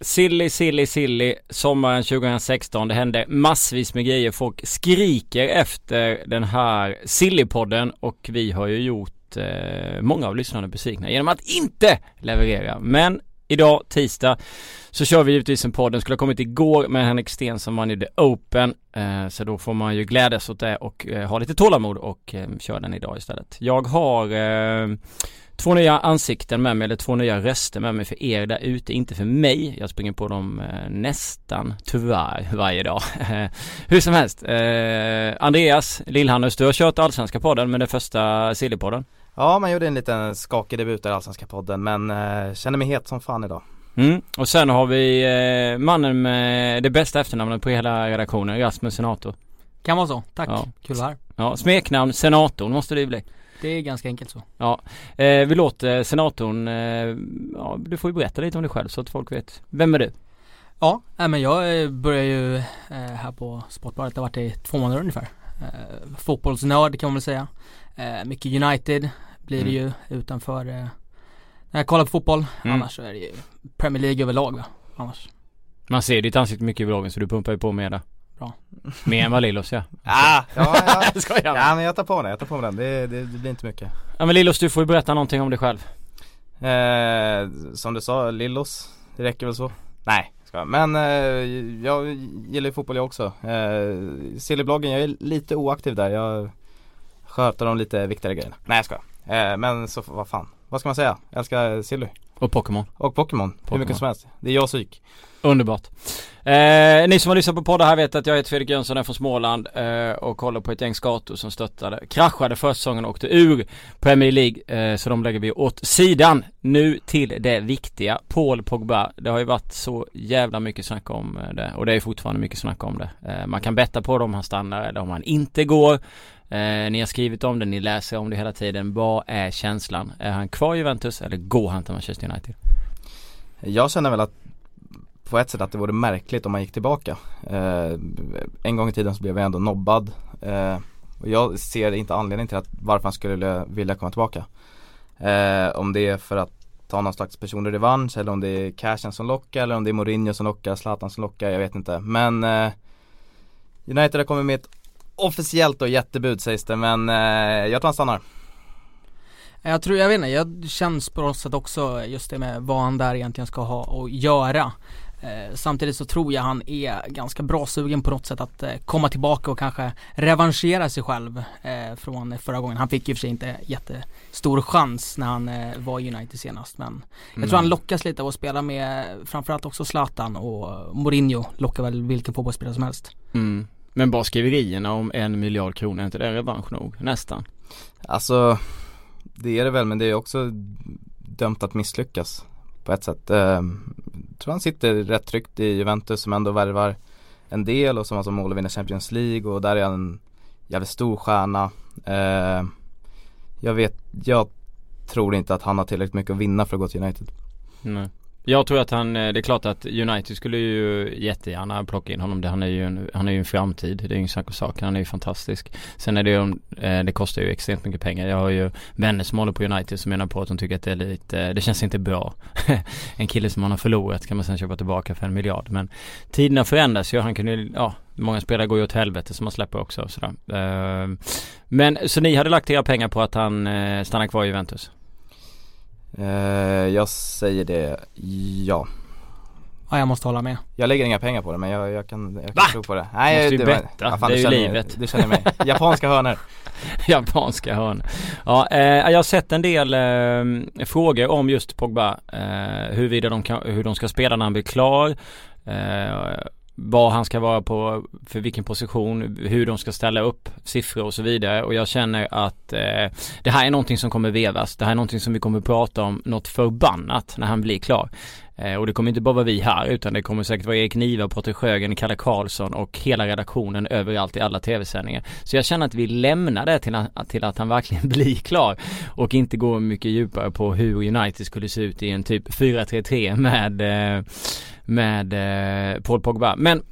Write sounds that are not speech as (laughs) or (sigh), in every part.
Silly, silly, silly. Sommaren 2016. Det hände massvis med grejer. Folk skriker efter den här Sillypodden och vi har ju gjort eh, många av lyssnarna besvikna genom att inte leverera. Men idag, tisdag, så kör vi givetvis en podd. Den skulle ha kommit igår med Henrik Sten som vann ju The Open. Eh, så då får man ju glädjas åt det och eh, ha lite tålamod och eh, köra den idag istället. Jag har eh, två nya ansikten med mig, eller två nya röster med mig för er där ute, inte för mig. Jag springer på dem eh, nästan, tyvärr, varje dag. (laughs) Hur som helst, eh, Andreas Lillhannus, du har kört Allsvenska podden med den första Sillypodden. Ja, man gjorde en liten skakig debut i Allsvenska podden men eh, känner mig het som fan idag. Mm. Och sen har vi eh, mannen med det bästa efternamnet på hela redaktionen, Rasmus Senator. Kan vara så, tack. Ja. Kul att vara här. Ja, smeknamn Senatorn måste det ju bli. Det är ganska enkelt så. Ja, eh, vi låter senatorn, eh, ja du får ju berätta lite om dig själv så att folk vet. Vem är du? Ja, nej, men jag eh, börjar ju eh, här på Sportbladet, det har varit i två månader ungefär. Eh, fotbollsnörd kan man väl säga. Eh, mycket United blir det ju utanför när jag kollar på fotboll. Mm. Annars så är det ju Premier League överlag va. Annars. Man ser ditt ansikte mycket i vloggen så du pumpar ju på med det. Bra. Mer än vad Lillos ja. Ah, ja, ja, (laughs) Jag skojar. ja men jag tar på den, jag tar på den. Det, det, det blir inte mycket. Ja men Lillos du får ju berätta någonting om dig själv. Eh, som du sa, Lillos, det räcker väl så? Nej, ska jag. Men eh, jag gillar ju fotboll jag också. Eh, Sillybloggen, jag är lite oaktiv där. Jag sköter de lite viktigare grejerna. Nej jag ska. Eh, men så, vad fan. Vad ska man säga? Jag älskar Silly. Och Pokémon. Och Pokémon. Hur mycket som helst. Det är jag och psyk. Underbart. Eh, ni som har lyssnat på poddar här vet att jag heter Fredrik Jönsson, är från Småland eh, och kollar på ett gäng skator som stöttade, kraschade förra säsongen och åkte ur Premier League. Eh, så de lägger vi åt sidan. Nu till det viktiga. Paul Pogba. Det har ju varit så jävla mycket snack om eh, det och det är fortfarande mycket snack om det. Eh, man kan betta på det om han stannar eller om han inte går. Eh, ni har skrivit om det, ni läser om det hela tiden. Vad är känslan? Är han kvar i Juventus eller går han till Manchester United? Jag känner väl att på ett sätt att det vore märkligt om man gick tillbaka. Eh, en gång i tiden så blev jag ändå nobbad. Eh, och jag ser inte anledning till att varför han skulle vilja komma tillbaka. Eh, om det är för att ta någon slags personlig revansch eller om det är cashen som lockar eller om det är Mourinho som lockar, Zlatan som lockar, jag vet inte. Men eh, United har kommit med ett officiellt och jättebud sägs det men eh, jag tror han stannar. Jag tror, jag vet inte, jag känns på något sätt också just det med vad han där egentligen ska ha att göra. Eh, samtidigt så tror jag han är ganska bra sugen på något sätt att eh, komma tillbaka och kanske revanschera sig själv eh, från förra gången. Han fick ju för sig inte jättestor chans när han var i United senast men jag tror han lockas lite av att spela med framförallt också Zlatan och Mourinho lockar väl vilken fotbollsspelare som helst. Mm. Men bara skriverierna om en miljard kronor, är inte det revansch nog? Nästan. Alltså det är det väl men det är också dömt att misslyckas på ett sätt. Eh, jag tror han sitter rätt tryggt i Juventus som ändå värvar en del och som har som mål att vinna Champions League och där är han en jävligt stor stjärna. Eh, jag vet, jag tror inte att han har tillräckligt mycket att vinna för att gå till United. Nej. Jag tror att han, eh, det är klart att United skulle ju jättegärna plocka in honom. Han är ju en, han är ju en framtid. Det är ju ingen sak och sak. Han är ju fantastisk. Sen är det ju, eh, det kostar ju extremt mycket pengar. Jag har ju vänner som håller på United som menar på att de tycker att det är lite, det känns inte bra. (laughs) en kille som man har förlorat kan man sen köpa tillbaka för en miljard. Men tiderna förändras ju. Han kunde ju, ja, många spelare går ju åt helvete som man släpper också och sådär. Ehm, men så ni hade lagt era pengar på att han eh, stannar kvar i Juventus? Eh, jag säger det, ja. Ja jag måste hålla med. Jag lägger inga pengar på det men jag, jag kan, jag kan Va? tro på det. Måste ju det betta. Det är du ju livet. Du känner mig. (laughs) Japanska hörnor. Japanska hörn. Ja, eh, jag har sett en del eh, frågor om just Pogba. Eh, huruvida de kan, hur de ska spela när han blir klar. Eh, vad han ska vara på, för vilken position, hur de ska ställa upp siffror och så vidare. Och jag känner att eh, det här är någonting som kommer vevas. Det här är någonting som vi kommer prata om något förbannat när han blir klar. Eh, och det kommer inte bara vara vi här utan det kommer säkert vara Erik Niva, Patrik Sjögren, Kalle Karlsson och hela redaktionen överallt i alla tv-sändningar. Så jag känner att vi lämnar det till, att- till att han verkligen (laughs) blir klar och inte går mycket djupare på hur United skulle se ut i en typ 4-3-3 med, eh, med eh, Paul Pogba. Men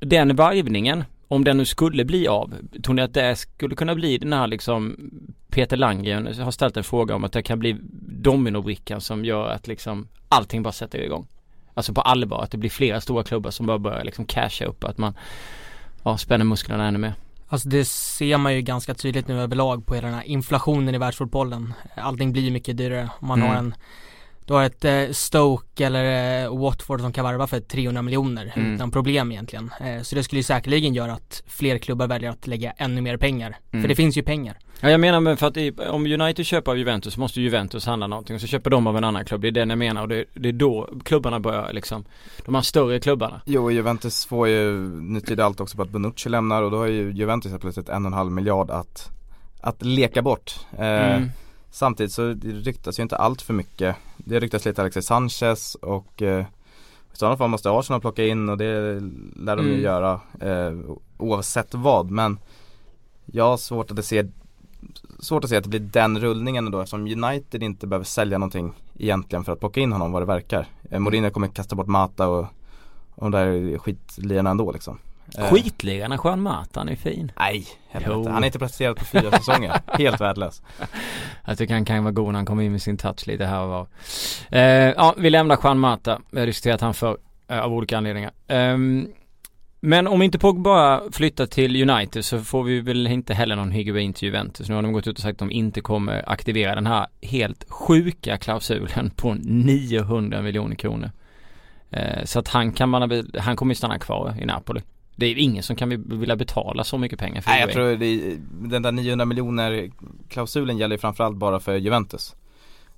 den varvningen, om den nu skulle bli av, tror ni att det skulle kunna bli den här liksom Peter Landgren har ställt en fråga om att det kan bli dominobrickan som gör att liksom allting bara sätter igång? Alltså på allvar, att det blir flera stora klubbar som bara börjar liksom casha upp, att man ja, spänner musklerna ännu mer. Alltså det ser man ju ganska tydligt nu överlag på hela den här inflationen i världsfotbollen. Allting blir mycket dyrare. Man Mm. har en du har ett eh, Stoke eller eh, Watford som kan varva för 300 miljoner Mm. utan problem egentligen. Eh, så det skulle ju säkerligen göra att fler klubbar väljer att lägga ännu mer pengar. Mm. För det finns ju pengar. Ja jag menar men för att i, om United köper av Juventus så måste Juventus handla någonting och så köper de av en annan klubb. Det är det jag menar och det, det är då klubbarna börjar liksom, de här större klubbarna. Jo, Juventus får ju, nu tyder allt också på att Bonucci lämnar och då har ju Juventus plötsligt en och en halv miljard att, att leka bort. Eh, Mm. Samtidigt så ryktas ju inte allt för mycket. Det ryktas lite Alexis Sanchez och eh, i sådana fall måste Arsenal plocka in och det lär de ju Mm. göra eh, oavsett vad. Men jag har svårt att se Svårt att se att det blir den rullningen då eftersom United inte behöver sälja någonting egentligen för att plocka in honom vad det verkar. Eh, Mourinho kommer kasta bort Mata och, och de där skitlirarna ändå liksom. Eh, Skitligan, Juan Mata, han är fin. Nej, helvete. Han har inte presterat på fyra säsonger. (laughs) Helt värdelös. Jag tycker han kan vara god när han kommer in med sin touch lite här och var. Eh, ja, vi lämnar Juan Mata. Vi har diskuterat han för eh, av olika anledningar. Ehm, men om inte Pogba flyttar till United så får vi väl inte heller någon Higuain till Juventus. Nu har de gått ut och sagt att de inte kommer aktivera den här helt sjuka klausulen på 900 miljoner kronor. Eh, så att han kan man, han kommer ju stanna kvar i Napoli. Det är ingen som kan vilja betala så mycket pengar för Nej jag tror det, den där 900 miljoner klausulen gäller framförallt bara för Juventus.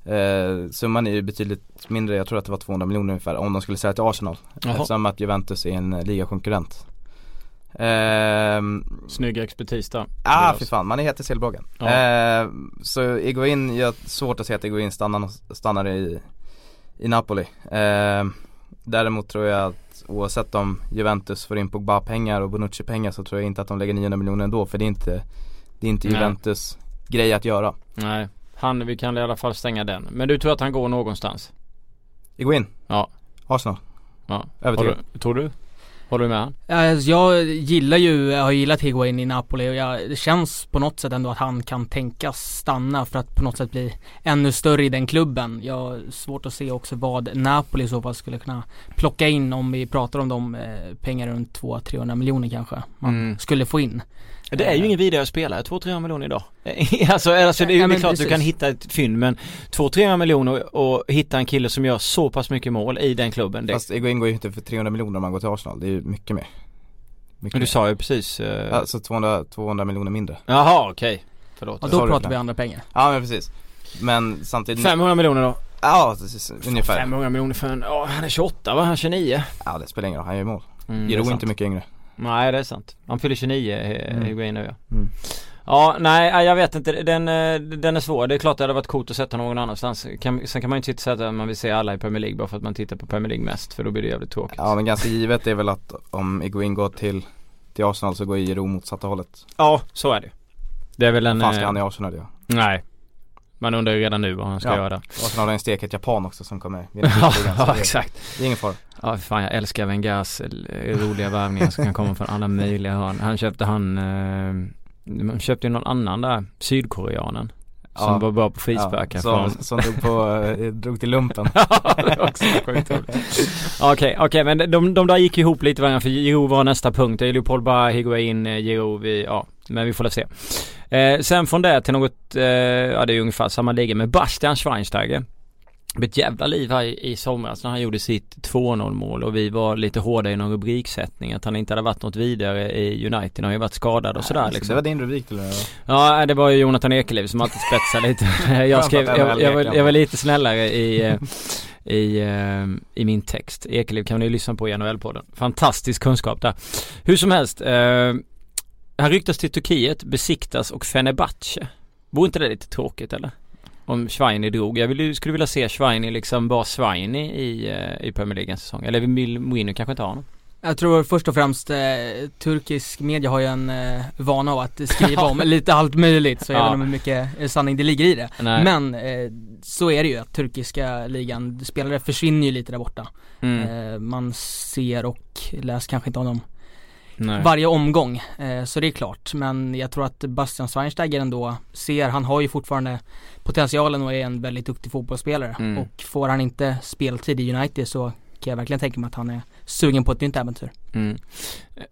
Eh, summan är ju betydligt mindre, jag tror att det var 200 miljoner ungefär om de skulle sälja till Arsenal. Jaha. Eftersom att Juventus är en eh, ligakonkurrent. Ehm, Snygg expertis där. ah fy fan, man är het i sillbågen. Ja. Eh, så Iguain, jag har svårt att se att Iguain stannar, stannar i, i Napoli. Eh, däremot tror jag att oavsett om Juventus får in Pogba-pengar och Bonucci-pengar så tror jag inte att de lägger 900 miljoner ändå för det är inte, det är inte Nej. Juventus grej att göra. Nej, han, vi kan i alla fall stänga den. Men du tror att han går någonstans? Iguain? Ja. Arsenal? Ja. Övertygad. Tror du? Håller du med han? Alltså, jag gillar ju, jag har gillat Higuain i Napoli och jag, det känns på något sätt ändå att han kan tänkas stanna för att på något sätt bli ännu större i den klubben. Jag har svårt att se också vad Napoli i så fall skulle kunna plocka in om vi pratar om de eh, pengar runt 200-300 miljoner kanske man Mm. skulle få in. Det är ju ingen vidare spelare, 200-300 miljoner idag. (laughs) alltså, alltså det är ju Ja, det är klart att du precis. kan hitta ett fynd men 200-300 miljoner och hitta en kille som gör så pass mycket mål i den klubben. Det, Fast Iguain går ju inte för 300 miljoner om man går till Arsenal, det är ju mycket mer. Mycket men du mer. sa ju precis eh, Alltså 200, 200 miljoner mindre. Jaha okej. Förlåt. Och då du pratar det? vi andra pengar. Ja men precis. Men samtidigt 500 miljoner då? Ja, precis, ungefär. 500 miljoner för en, ja han är 28 va? Han är 29. Ja det spelar ingen roll, han gör mål. Mm, det Giro är inte mycket yngre. Nej det är sant. Han fyller 29 eh, Mm. Higuain nu ja. Mm. Ja, nej ja, jag vet inte. Den, eh, den är svår. Det är klart det hade varit coolt att sätta någon annanstans. Kan, sen kan man ju inte säga att man vill se alla i Premier League bara för att man tittar på Premier League mest. För då blir det jävligt tråkigt. Ja men ganska givet är väl att om Iguain går till, till Arsenal så går Giro motsatta hållet. Ja, så är det. Det är väl en... Fan ska eh, han i Arsenal göra? Nej. Man undrar ju redan nu vad han ska Ja. göra. Arsenal har en stekhet japan också som kommer vinna (laughs) ja, ja, exakt. Det är ingen fara. Ja, fan jag älskar Wengers eh, roliga värvningar som kan komma från alla möjliga hörn. Han köpte han, eh, köpte ju någon annan där, sydkoreanen. Som Ja. var bra på frisparkar som, från som drog på, eh, drog till lumpen. (laughs) Ja, det var också sjukt roligt. (laughs) Okej, okej men de, de där gick ihop lite varandra för Giro var nästa punkt. Det är Leopold Ba, Higuain, eh, Giro, vi, ja. Men vi får väl se. Eh, sen från det till något, eh, ja det är ungefär samma liga med Bastian Schweinsteiger. Det blev ett jävla liv här i, i somras när han gjorde sitt 2-0 mål och vi var lite hårda i någon rubriksättning att han inte hade varit något vidare i United. Han har ju varit skadad och sådär Så liksom. Det var din rubrik till med. Ja, det var ju Jonathan Ekeliv som alltid spetsar lite. (laughs) jag, skrev, jag, jag, var, jag var lite snällare i, eh, (laughs) i, eh, i min text. Ekeliv kan ni lyssna på i NHL-podden. Fantastisk kunskap där. Hur som helst. Eh, han ryktas till Turkiet, besiktas och Fenerbahce. Vore inte det lite tråkigt eller? Om Schweini drog. Jag vill, skulle vilja se Schweini liksom bara Schweini i, eh, i Premier League en säsong. Eller vill Mourinho kanske inte ha honom? Jag tror först och främst eh, turkisk media har ju en eh, vana av att skriva om (laughs) lite allt möjligt så jag Ja. vet inte hur mycket eh, sanning det ligger i det. Nej. Men eh, så är det ju att turkiska ligan, spelare försvinner ju lite där borta. Mm. Eh, man ser och läser kanske inte om dem Nej. varje omgång. Eh, så det är klart. Men jag tror att Bastian Schweinsteiger ändå ser, han har ju fortfarande potentialen och är en väldigt duktig fotbollsspelare. Mm. Och får han inte speltid i United så kan jag verkligen tänka mig att han är sugen på ett nytt äventyr. Mm.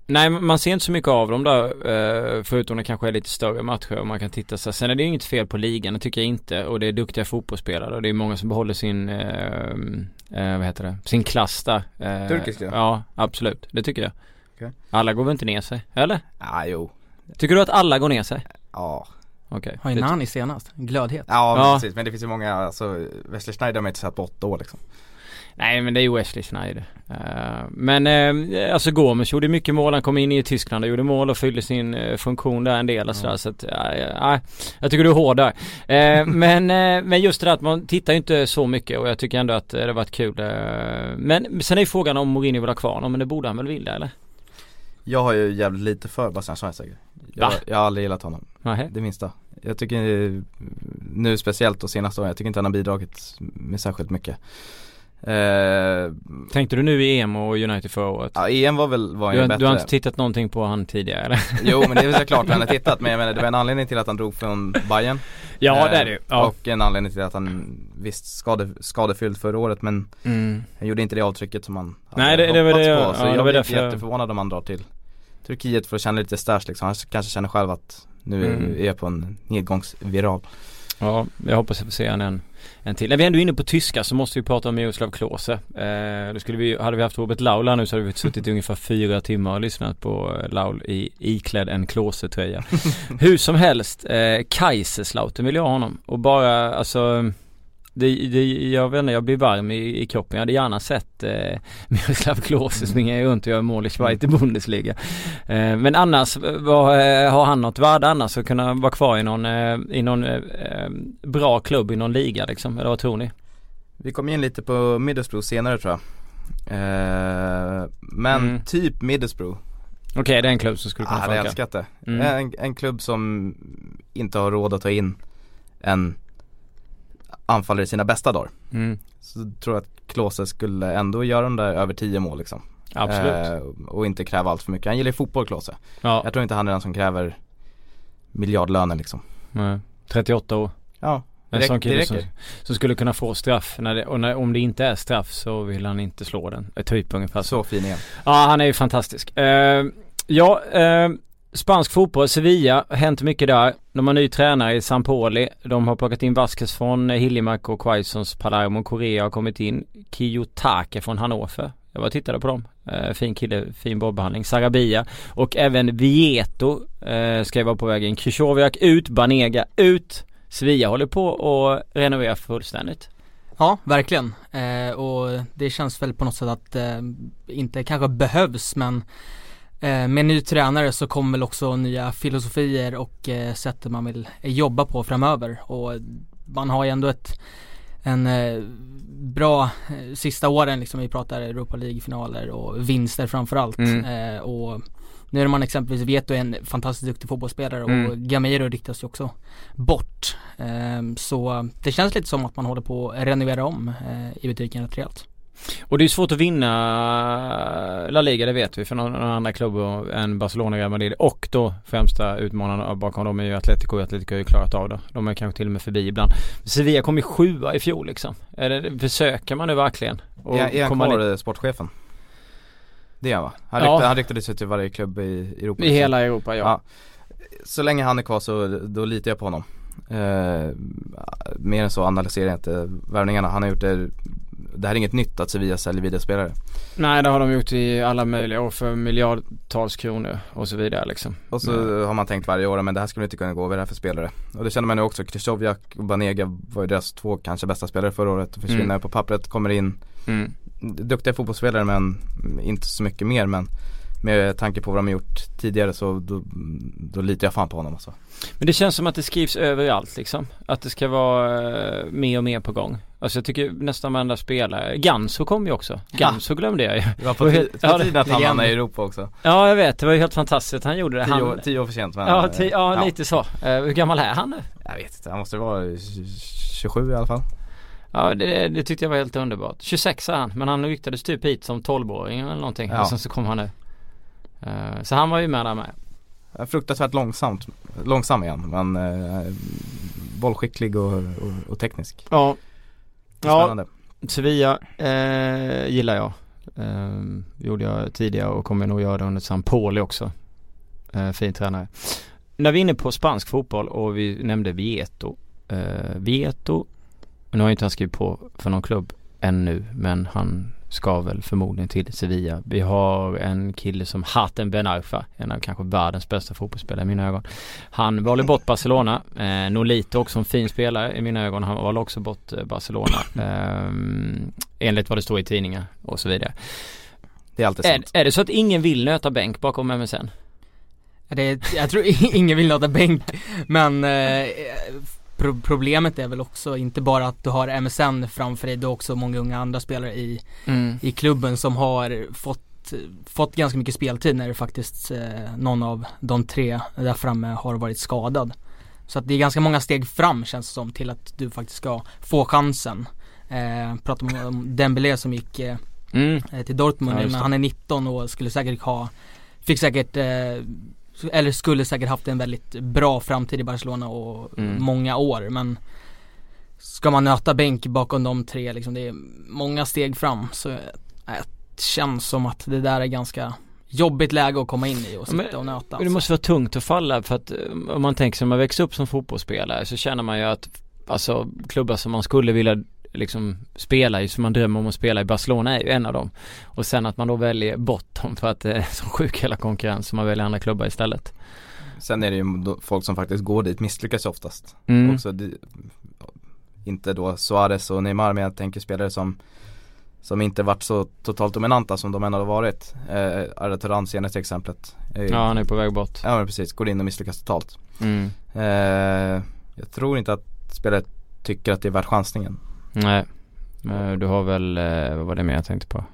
Nej man ser inte så mycket av dem där eh, förutom det kanske är lite större matcher och man kan titta så. Sen är det inget fel på ligan, det tycker jag inte och det är duktiga fotbollsspelare och det är många som behåller sin, eh, eh, vad heter det, sin klass där. Eh, Turkiska? Ja, absolut. Det tycker jag. Okay. Alla går väl inte ner sig, eller? Ja, ah, jo. Tycker du att alla går ner sig? Ja. Okej. Okay. Har ju senast, glödhet. Ja, ja. precis, men det finns ju många, alltså Wesley Schneider har man inte sett på åtta år liksom. Nej men det är ju Wesley Schneider. Uh, men uh, alltså Gomes gjorde mycket mål, han kom in i Tyskland och gjorde mål och fyllde sin uh, funktion där en del och sådär så att, uh, jag tycker du är hård där. (laughs) men, men just det där att man tittar ju inte så mycket och jag tycker ändå att det har varit kul. men sen är ju frågan om Mourinho vill ha kvar honom, men det borde han väl vilja eller? Jag har ju jävligt lite för Bastian Schweinsteiger. Jag, jag har aldrig gillat honom. Nähä. Det minsta. Jag tycker nu speciellt och senaste åren, jag tycker inte han har bidragit med särskilt mycket. Eh, Tänkte du nu i EM och United förra året? Ja EM var väl var du, bättre Du har inte tittat någonting på han tidigare eller? (laughs) Jo men det är väl klart han har (laughs) tittat men jag menar det var en anledning till att han drog från Bayern Ja eh, det är det ja. Och en anledning till att han visst skade, skadefylld förra året men mm. Han gjorde inte det avtrycket som han Nej det, det var det på, Så ja, jag blir därför... jätteförvånad om han drar till Turkiet för att känna lite stash liksom Han kanske känner själv att nu mm. är jag på en nedgångsviral Ja, jag hoppas jag får se honom en, en till. När vi ändå är inne på tyska så måste vi prata om Miroslav Klose. Eh, då skulle vi, hade vi haft Robert Laul här nu så hade vi suttit i ungefär fyra timmar och lyssnat på eh, Laul i iklädd en Klose-tröja. (laughs) Hur som helst, eh, Kaiserslautern vill jag ha honom. Och bara, alltså det, det, jag vet inte, jag blir varm i, i kroppen. Jag hade gärna sett eh, (laughs) Miroslav Klose springa runt och göra mål i Schweiz i Bundesliga. Eh, men annars, vad, eh, har han något värde annars att kunna vara kvar i någon, eh, i någon eh, eh, bra klubb i någon liga liksom? Eller vad tror ni? Vi kommer in lite på Middlesbrough senare tror jag. men mm. typ Middlesbrough. Okej, okay, det är en klubb som skulle kunna ah, funka. Jag hade älskat det. Mm. En, en klubb som inte har råd att ta in en anfaller i sina bästa dagar. Mm. Så tror jag att Klose skulle ändå göra de där över 10 mål liksom. Absolut. Eh, och inte kräva allt för mycket. Han gillar ju fotboll Klose. Ja. Jag tror inte han är den som kräver miljardlöner liksom. Nej. 38 år. Ja. En det sån kille som, som, skulle kunna få straff när det, och när, om det inte är straff så vill han inte slå den. Typ ungefär så. Så fin igen. Ja han är ju fantastisk. Uh, ja, uh, Spansk fotboll, Sevilla, hänt mycket där. De har ny tränare i Sampoli. De har plockat in Vasquez från Hiljemark och Quaisons Palermo. Korea har kommit in. Kiyotake från Hannover. Jag var och tittade på dem. Eh, fin kille, fin bollbehandling. Sarabia och även Vieto eh, ska vara på väg in. Krychowiak ut, Banega ut. Sevilla håller på att renovera fullständigt. Ja, verkligen. Eh, och det känns väl på något sätt att eh, inte kanske behövs men med ny tränare så kommer väl också nya filosofier och eh, sätt man vill jobba på framöver och man har ju ändå ett en eh, bra sista åren liksom, vi pratar Europa League-finaler och vinster framförallt mm. och nu är man exempelvis Veto är en fantastiskt duktig fotbollsspelare mm. och Gamero ryktas ju också bort. så det känns lite som att man håller på att renovera om i butiken rätt rejält. Och det är svårt att vinna La Liga, det vet vi för någon, någon andra klubb än Barcelona, Real Madrid och då främsta utmanarna bakom dem är ju Atletico. Atletico har ju klarat av det. De är kanske till och med förbi ibland. Sevilla kom ju sjua i fjol liksom. Är det, försöker man nu verkligen? Och är, är han kvar sportchefen? Det är han va? Han, ja. han riktade sig till varje klubb i Europa. I liksom. hela Europa ja. ja. Så länge han är kvar så då litar jag på honom. Eh, mer än så analyserar jag inte värvningarna. Han har gjort det det här är inget nytt att Sevilla säljer videospelare. Nej det har de gjort i alla möjliga år för miljardtals kronor och så vidare liksom. Och så mm. har man tänkt varje år men det här skulle inte kunna gå, vad är det här för spelare? Och det känner man nu också, Krychowiak och Banega var ju deras två kanske bästa spelare förra året försvinner mm. på pappret, kommer in mm. Duktiga fotbollsspelare men inte så mycket mer men med tanke på vad de har gjort tidigare så då, då litar jag fan på honom alltså. Men det känns som att det skrivs överallt liksom. Att det ska vara uh, mer och mer på gång. Alltså jag tycker nästan varenda spelare, Ganso kom ju också. Ganso glömde jag ju. Det var på, (laughs) tiden att han hamnade i Europa också. Ja jag vet, det var ju helt fantastiskt att han gjorde det. Tio, han, tio år för sent men. Ja, tio, ja, ja, lite så. Uh, hur gammal är han nu? Jag vet inte, han måste vara 27 i alla fall. Ja det, det tyckte jag var helt underbart. 26 är han, men han ryktades typ hit som 12-åring eller någonting. Ja. Och sen så kom han nu. Uh, så han var ju med där med. Fruktansvärt långsamt, långsam igen men uh, bollskicklig och, och, och teknisk. Ja. Ja, Sevilla eh, gillar jag. Eh, gjorde jag tidigare och kommer nog göra det under San Pauli också. Eh, fin tränare. När vi är inne på spansk fotboll och vi nämnde Vieto. Eh, Vieto, nu har inte han skrivit på för någon klubb ännu men han ska väl förmodligen till Sevilla. Vi har en kille som Hatem Ben Arfa, en av kanske världens bästa fotbollsspelare i mina ögon. Han valde bort Barcelona. Eh, Nolito också en fin spelare i mina ögon. Han valde också bort eh, Barcelona. Eh, enligt vad det står i tidningar och så vidare. Det är alltid Är, sant. är det så att ingen vill nöta bänk bakom MSN? Det, jag tror (laughs) ingen vill nöta bänk men eh, pro problemet är väl också inte bara att du har MSN framför dig, du har också många unga andra spelare i, Mm. i klubben som har fått, fått ganska mycket speltid när det faktiskt eh, någon av de tre där framme har varit skadad. Så att det är ganska många steg fram känns det som till att du faktiskt ska få chansen. Eh, pratar om Dembélé som gick eh, Mm. eh, till Dortmund, Ja, men han är 19 och skulle säkert ha, fick säkert eh, eller skulle säkert haft en väldigt bra framtid i Barcelona och Mm. många år men Ska man nöta bänk bakom de tre liksom, det är många steg fram så eh, det känns som att det där är ganska jobbigt läge att komma in i och men- sitta och nöta Men det alltså. måste vara tungt att falla för att eh, om man tänker sig, om man växer upp som fotbollsspelare så känner man ju att Alltså klubbar som man skulle vilja liksom spela i, som man drömmer om att spela i Barcelona är ju en av dem. Och sen att man då väljer bort dem för att det är (laughs) så sjuk hela konkurrens så man väljer andra klubbar istället. Sen är det ju folk som faktiskt går dit misslyckas oftast. Mm. Också, det, inte då Suarez och Neymar men jag tänker spelare som som inte varit så totalt dominanta som de ändå har varit. Eh, Arda Turan senaste exemplet. Eh, Ja han är på väg bort. ja men precis, går in och misslyckas totalt. Mm. Eh, jag tror inte att spelare tycker att det är värt chansningen. Nej. Eh, Du har väl, eh, vad var det mer jag tänkte på?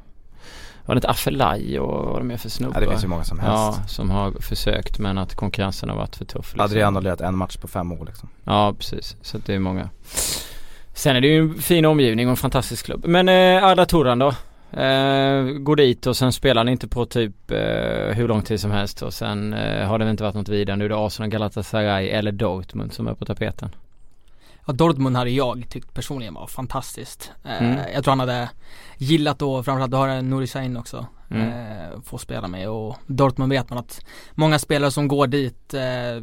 Var det inte Afelaj och vad var det mer för snubbar? Ja, det finns ju många som helst. Ja, som har försökt men att konkurrensen har varit för tuff. liksom. Adrian har lirat en match på fem år liksom. Ja precis, så det är många. Sen är det ju en fin omgivning och en fantastisk klubb. Men eh, Arda Turan då? Eh, går dit och sen spelar han inte på typ eh, hur lång tid som helst och sen eh, har det väl inte varit något vidare. Nu är det Arsenal, Galatasaray eller Dortmund som är på tapeten. Dortmund hade jag tyckt personligen var fantastiskt. Eh, Mm. Jag tror han hade gillat då, framförallt då har jag Nouri Sahin också. Mm. Eh, få spela med och Dortmund vet man att många spelare som går dit eh,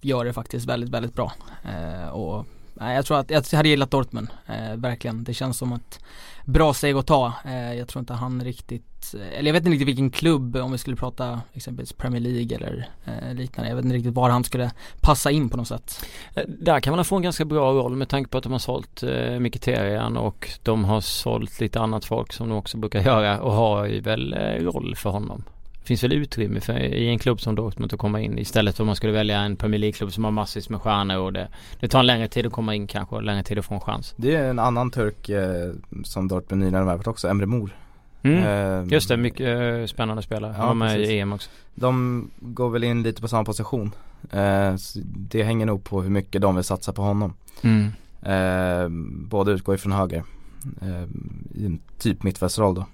gör det faktiskt väldigt, väldigt bra. Eh, och nej, jag tror att jag hade gillat Dortmund, eh, verkligen. Det känns som ett bra steg att ta. Eh, jag tror inte han riktigt, eh, eller jag vet inte riktigt vilken klubb, om vi skulle prata exempelvis Premier League eller eh, liknande. Jag vet inte riktigt var han skulle passa in på något sätt. Eh, där kan man få en ganska bra roll med tanke på att de har sålt eh, Mkhitaryan och de har sålt lite annat folk som de också brukar göra och har ju väl eh, roll för honom. Finns väl utrymme för, i en klubb som Dortmund att komma in istället för om man skulle välja en Premier League-klubb som har massvis med stjärnor och det, det tar en längre tid att komma in kanske och längre tid att få en chans. Det är en annan turk eh, som Dortmund nyligen har värvat också, Emre Mor. Mm. Eh, Just det, mycket eh, spännande spelare. Han Ja, var med precis. i EM också. De går väl in lite på samma position. Eh, det hänger nog på hur mycket de vill satsa på honom. Mm. Eh, båda utgår ifrån höger. Eh, I en typ mittfältsroll då.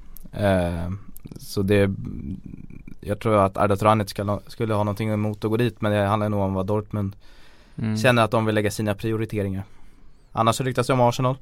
Så det Jag tror att Arda Turan inte skulle, skulle ha någonting emot att gå dit men det handlar nog om vad Dortmund Mm. känner att de vill lägga sina prioriteringar. Annars så ryktas det om Arsenal.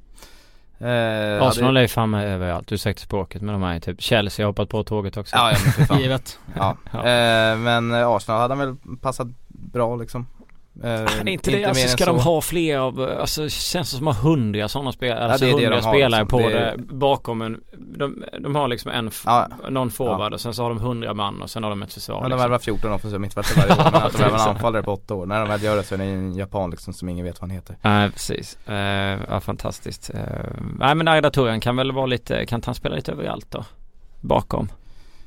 Eh, Arsenal hade- är ju fan med överallt, ursäkta språket men de är typ Chelsea har hoppat på tåget också. Ja, ja men. (laughs) Givet. ja. Ja. Eh, men eh, Arsenal hade han väl passat bra liksom. Det är inte det, alltså ska de så. ha fler av, alltså känns det som att ha hundra sådana spelare, alltså det hundra de har, spelare liksom. på Det är- bakom en, de, de har liksom en, Ja. någon forward och sen så har de hundra man och sen har de ett försvar Ja, de liksom. värvar 14 offensiva mittfältare varje år men att de (laughs) värvar en anfallare på 8 år. När de väl gör det så är det en japan liksom som ingen vet vad han heter. Nej precis, eh, ja fantastiskt. Eh, nej men Arda Turan kan väl vara lite, kan inte han spela lite överallt då? Bakom.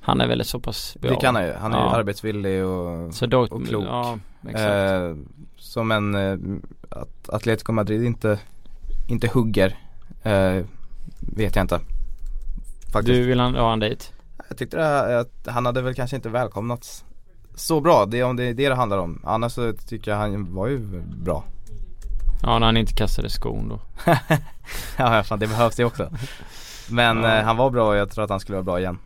Han är väl så pass bra. Det kan han ju. Han är ju Ja. arbetsvillig och Så då, och klok. Ja, eh, Som en, eh, att Atletico Madrid inte, inte hugger eh, Vet jag inte. Faktiskt. du vill ha han dit? Jag tyckte att han hade väl kanske inte välkomnats så bra. Det är om det är det det handlar om. Annars så tycker jag han var ju bra. Ja när han inte kastade skon då. (laughs) ja fan det behövs det också. Men Ja. eh, han var bra och jag tror att han skulle vara bra igen.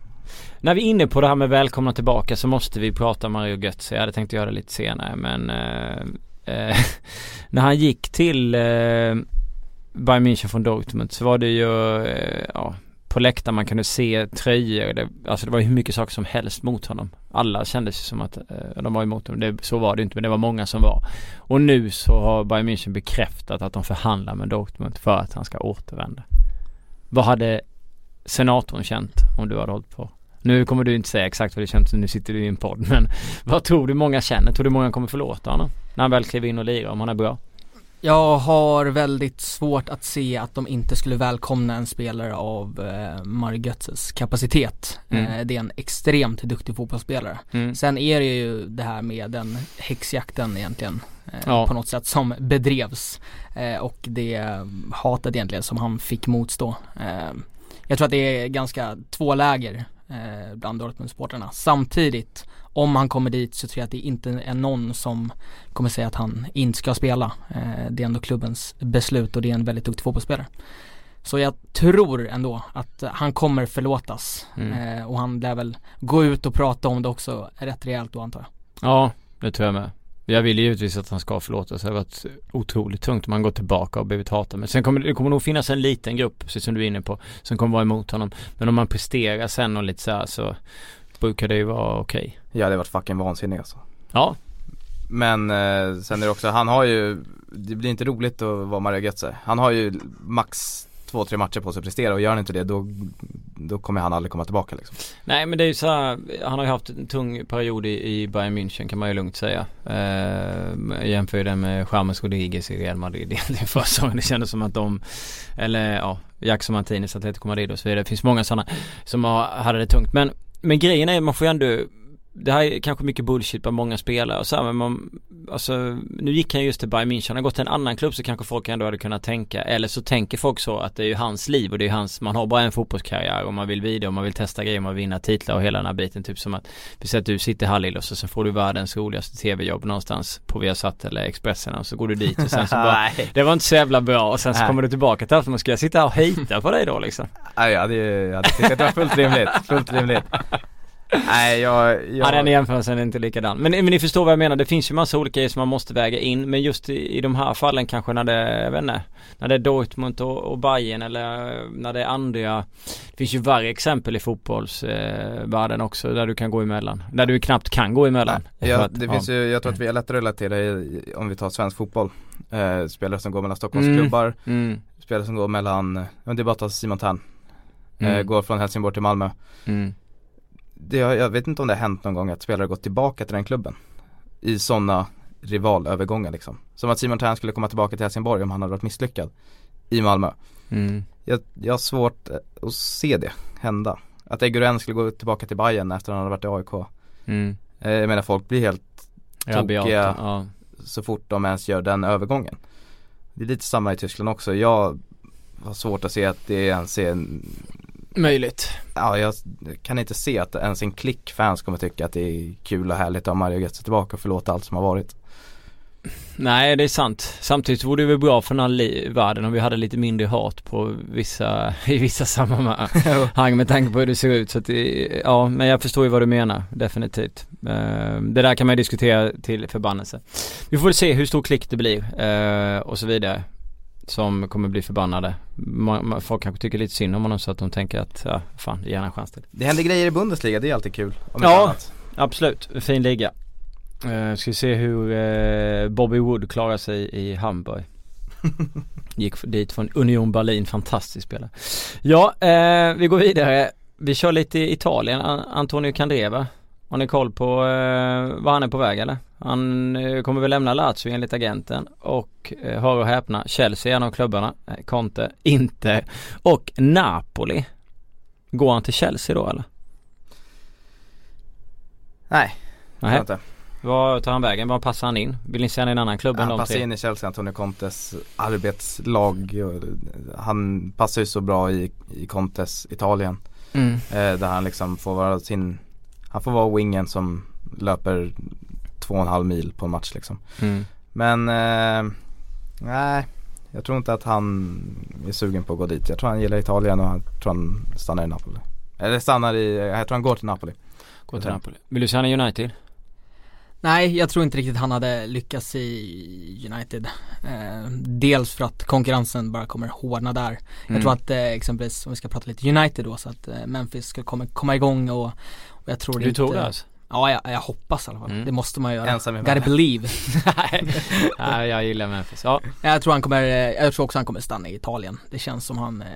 När vi är inne på det här med välkomna tillbaka så måste vi prata Mario Götze. Jag hade tänkt göra det lite senare men eh, eh, (laughs) när han gick till eh, Bayern München från Dortmund så var det ju eh, ja, på läktaren, man kunde se tröjor. Det, alltså det var hur mycket saker som helst mot honom. Alla kände sig som att eh, de var emot honom. Det, så var det inte men det var många som var. Och nu så har Bayern München bekräftat att de förhandlar med Dortmund för att han ska återvända. Vad hade senatorn känt om du hade hållit på? Nu kommer du inte säga exakt vad det känns, nu sitter du i en podd men (laughs) vad tror du många känner? Tror du många kommer förlåta honom? När han väl kliver in och lirar om han är bra? Jag har väldigt svårt att se att de inte skulle välkomna en spelare av eh, Mario Götzes kapacitet. Mm. Eh, det är en extremt duktig fotbollsspelare. Mm. Sen är det ju det här med den häxjakten egentligen eh, Ja. på något sätt som bedrevs eh, och det hatet egentligen som han fick motstå. Eh, jag tror att det är ganska två läger eh, bland Dortmund-supportrarna. Samtidigt, om han kommer dit så tror jag att det inte är någon som kommer säga att han inte ska spela. Eh, det är ändå klubbens beslut och det är en väldigt duktig fotbollsspelare. Så jag tror ändå att han kommer förlåtas Mm. eh, och han lär väl gå ut och prata om det också rätt rejält då antar jag. Ja, det tror jag med. Jag vill givetvis att han ska förlåtas. Det har varit otroligt tungt om han går tillbaka och blivit hatad. Men sen kommer det kommer nog finnas en liten grupp, precis som du är inne på, som kommer vara emot honom. Men om man presterar sen och lite så här så brukar det ju vara okej. Jag hade varit fucking vansinnig alltså. Ja, Men eh, sen är det också, han har ju, det blir inte roligt att vara Mario Götze. Han har ju max två, tre matcher på sig att prestera och gör han inte det då, då kommer han aldrig komma tillbaka liksom. Nej men det är ju så här, han har ju haft en tung period i, i Bayern München kan man ju lugnt säga. Eh, jämför ju den med James Rodriguez i Real Madrid (laughs) egentligen förra säsongen. Det kändes som att de, eller ja, Jackson Martinez, Atletico Madrid och så vidare. Det finns många sådana som har, hade det tungt. Men, men grejen är man får ju ändå det här är kanske mycket bullshit på många spelare och så här, men man, alltså nu gick han just till Bayern München, han har gått till en annan klubb så kanske folk ändå hade kunnat tänka, eller så tänker folk så att det är ju hans liv och det är hans, man har bara en fotbollskarriär och man vill vidare och man vill testa grejer, man vill vinna titlar och hela den här biten, typ som att, vi säger att du sitter i Hallilos och så får du världens roligaste tv-jobb någonstans på Viasat eller Expressen och så går du dit och sen så bara, (laughs) det var inte så jävla bra och sen så kommer du tillbaka till Alfred, ska jag sitta här och hejta på dig då liksom? Nej jag hade, jag hade tyckt att det var fullt rimligt, fullt rimligt. Nej jag, jag... Ja den jämförelsen är inte likadan. Men, men ni förstår vad jag menar, det finns ju massa olika grejer som man måste väga in. Men just i, i de här fallen kanske när det, jag vet inte, när det är Dortmund och, och Bayern eller när det är andra. Det finns ju varje exempel i fotbollsvärlden eh, också där du kan gå emellan. Där du knappt kan gå emellan. Ja, att- det finns ju, jag tror att vi är lättare att relatera i, om vi tar svensk fotboll. Eh, spelare som går mellan Stockholmsklubbar, Mm, spelare som går mellan, ja, det är bara att ta Simon Tern. Eh, mm, går från Helsingborg till Malmö. mm. Det, jag, vet inte om det har hänt någon gång att spelare gått tillbaka till den klubben. I sådana rivalövergångar liksom. Som att Simon Tern skulle komma tillbaka till Helsingborg om han hade varit misslyckad. I Malmö. Mm. Jag, jag har svårt eh, att se det hända. Att Eguren skulle gå tillbaka till Bayern efter att han hade varit i AIK. Mm. Eh, jag menar folk blir helt Tokiga. ja. så fort de ens gör den övergången. Det är lite samma i Tyskland också. Jag har svårt att se att det ens är en, Möjligt. ja jag kan inte se att ens en klick fans kommer tycka att det är kul och härligt att ha Mario Götze tillbaka och förlåta allt som har varit. Nej det är sant. Samtidigt vore det väl bra för den här världen om vi hade lite mindre hat på vissa, (laughs) i vissa sammanhang (laughs) med tanke på hur det ser ut. Så att det, ja men jag förstår ju vad du menar, definitivt. Eh, det där kan man ju diskutera till förbannelse. Vi får se hur stor klick det blir eh, och så vidare. Som kommer bli förbannade. Ma- ma- Folk kanske tycker lite synd om honom så att de tänker att, ja fan, ge en chans till. Det händer grejer i Bundesliga, det är alltid kul. Ja. annat. Absolut, fin liga. Uh, ska vi se hur eh, Bobby Wood klarar sig i Hamburg. (laughs) Gick dit från Union Berlin, fantastisk spelare. Ja, eh, vi går vidare. Vi kör lite i Italien, An- Antonio Candreva. Har ni koll på eh, var han är på väg eller? Han eh, kommer väl lämna Lazio enligt agenten och eh, hör och häpna, Chelsea är en av klubbarna, eh, Conte, Inter och Napoli. Går han till Chelsea då eller? Nej, Nej. Inte. Var tar han vägen? Var passar han in? Vill ni se han i en annan klubb än Han passar tre? in i Chelsea, Antonio Contes arbetslag. Han passar ju så bra i, i Contes Italien. Mm. Eh, där han liksom får vara sin, han får vara wingen som löper två och en halv mil på en match liksom. Mm. Men eh, nej, jag tror inte att han är sugen på att gå dit. Jag tror han gillar Italien och jag tror han stannar i Napoli. Eller stannar i, jag tror han går till Napoli. Gå till Napoli. Vill du i United? Nej, jag tror inte riktigt han hade lyckats i United. Eh, dels för att konkurrensen bara kommer hårdna där. Mm. Jag tror att eh, exempelvis, om vi ska prata lite United då, så att eh, Memphis ska komma, komma igång och, och jag tror Du inte, tror det alltså? Ja, jag, jag hoppas i alla fall. Mm. Det måste man göra. Ensam i Gotta believe. (laughs) Nej, jag gillar Memphis. Ja. Jag tror han kommer, eh, jag tror också han kommer stanna i Italien. Det känns som han eh,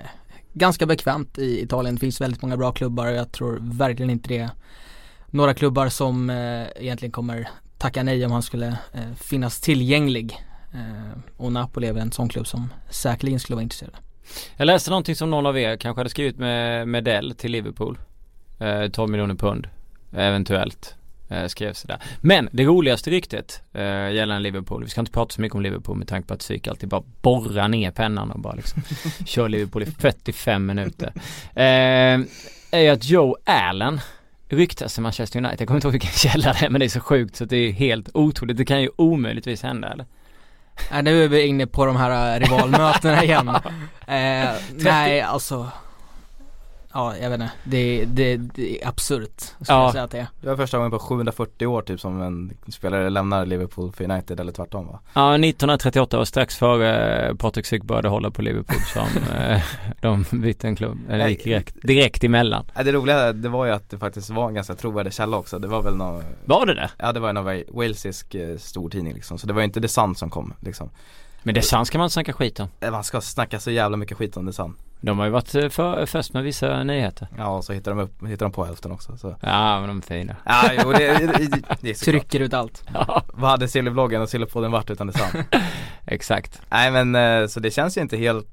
ganska bekvämt i Italien. Det finns väldigt många bra klubbar och jag tror verkligen inte det är några klubbar som eh, egentligen kommer tacka nej om han skulle eh, finnas tillgänglig. Eh, och Napoli är väl en sån klubb som säkerligen skulle vara intresserade. Jag läste någonting som någon av er kanske hade skrivit med Medell till Liverpool. Eh, 12 miljoner pund. Eventuellt. Eh, skrevs det där. Men det roligaste ryktet eh, gällande Liverpool. Vi ska inte prata så mycket om Liverpool med tanke på att Psyk alltid bara borrar ner pennan och bara liksom (laughs) kör Liverpool i 45 minuter. Eh, är ju att Joe Allen ryktas till Manchester United. Jag kommer inte ihåg vilken (laughs) källa det är men det är så sjukt så det är helt otroligt. Det kan ju omöjligtvis hända eller? Nej, nu är vi inne på de här eh, rivalmötena (laughs) igen. Eh, nej, alltså Ja, jag vet inte. Det, det, det är absurt, skulle Ja. jag säga att det är. Det var första gången på 740 år typ som en spelare lämnar Liverpool för United eller tvärtom va? Ja, 1938 var strax före Patrik Syk började hålla på Liverpool som (laughs) eh, de bytte en klubb, eller gick direkt, direkt emellan. Det roliga det var ju att det faktiskt var en ganska trovärdig källa också. Det var väl någon, Var det det? ja det var en av Wa- walesisk eh, stor tidning liksom. Så det var ju inte The Sun som kom liksom. Men det sant ska man snacka skit om. Eh, Man ska snacka så jävla mycket skit om The Sun. De har ju varit eh, för, först med vissa nyheter. Ja och så hittar de upp, hittar de på hälften också så. Ja, men de är fina. Ja jo det, det, det, är (laughs) så Trycker ut allt. Ja, Vad hade Sillyvloggen och Sillypodden varit utan Sun? (laughs) exakt. Nej men eh, så det känns ju inte helt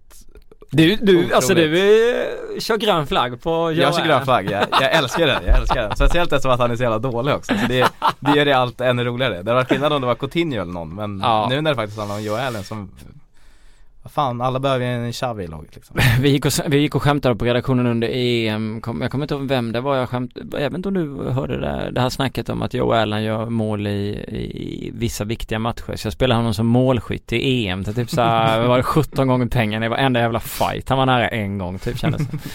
Du, du, Otroligt. alltså du eh, kör grön flagg på Jag kör grön flagg, jag, jag älskar det, jag älskar det. Speciellt eftersom att han är så jävla dålig också. Så det, det gör det allt ännu roligare. Det hade varit skillnad om det var Coutinho eller någon men Ja. nu när det faktiskt handlar om Joe Allen som fan, alla behöver en Xavi i laget liksom. (laughs) Vi gick, och, vi gick och skämtade på redaktionen under EM, kom, jag kommer inte ihåg vem det var jag skämtade, jag vet inte om du hörde det, där, det här snacket om att Joe Allen gör mål i, i vissa viktiga matcher. Så jag spelade honom som målskytt i EM till typ såhär, (laughs) var det 17 gånger pengarna i varenda jävla fight. Han var nära en gång typ kändes det. (laughs)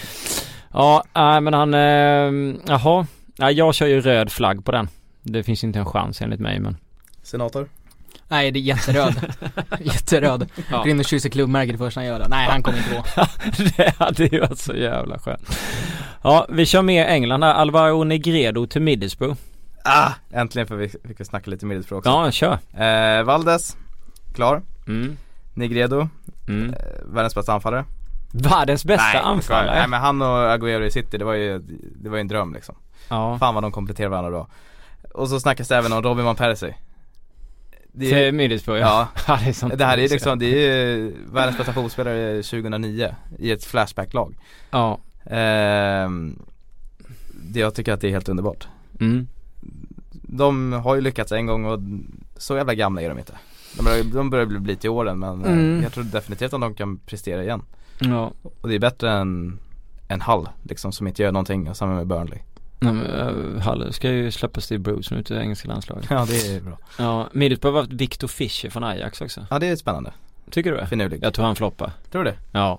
Ja, nej men han, eh, jaha. Ja, jag kör ju röd flagg på den. Det finns inte en chans enligt mig men. Senator? Nej, det är jätteröd. (laughs) jätteröd. Ja. In och kysser klubbmärket först han gör det. Nej, han kommer inte gå. (laughs) det hade ju varit så jävla skönt. Ja, vi kör med England här. Alvaro Negredo till Middlesbrough. Ah! Äntligen får vi, vi snacka lite Middlesbrough också. Ja, kör. Eh, Valdes, klar. Mm. Negredo, Mm. eh, världens bästa anfallare. Världens bästa Nej, anfallare. Nej men han och Agüero i City, det var ju, det var ju en dröm liksom. Ja. Fan vad de kompletterar varandra bra. Och så snackas det även om Robin van Persie. Det, är- Till Middlesbrough (laughs) ja. det är sånt. det här är liksom, det är ju världens bästa fotbollsspelare 2009 i ett Flashback-lag. Ja. Ehm, det, jag tycker att det är helt underbart. Mm. De har ju lyckats en gång och så jävla gamla är de inte. De börjar, de börjar bli, bli till åren men eh, Mm. jag tror definitivt att de kan prestera igen. Ja. Och det är bättre än en Hall liksom som inte gör någonting och samma med Burnley. Nej, men, uh, Halle ska ju släppa Steve Bruce nu till engelska landslaget. Ja det är bra. Ja, Middlesbrough har haft Victor Fischer från Ajax också. Ja det är spännande. Tycker du det? Finurligt. Jag tror han floppar. Tror du det? Ja.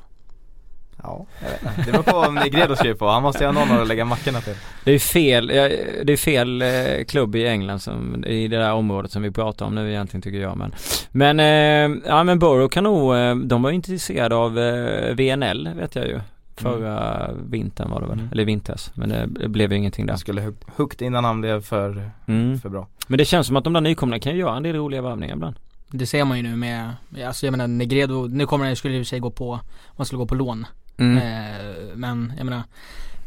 Ja, jag vet inte. Det beror på om Negredo skriver på. Han måste ju ha någon att lägga mackorna till. Det är fel, ja, det är fel eh, klubb i England som, i det där området som vi pratar om nu egentligen tycker jag men Men, eh, ja men Borough kan nog, eh, de var intresserade av eh, VNL vet jag ju Förra vintern var det väl, Mm. eller vinters men det, det blev ju ingenting där Han skulle huggt innan han blev för, mm. för bra. Men det känns som att de där nykomlingarna kan ju göra en del roliga värvningar ibland Det ser man ju nu med, alltså jag menar Negredo, nu kommer han, skulle i och för sig gå på, man skulle gå på lån. mm. Eh, men jag menar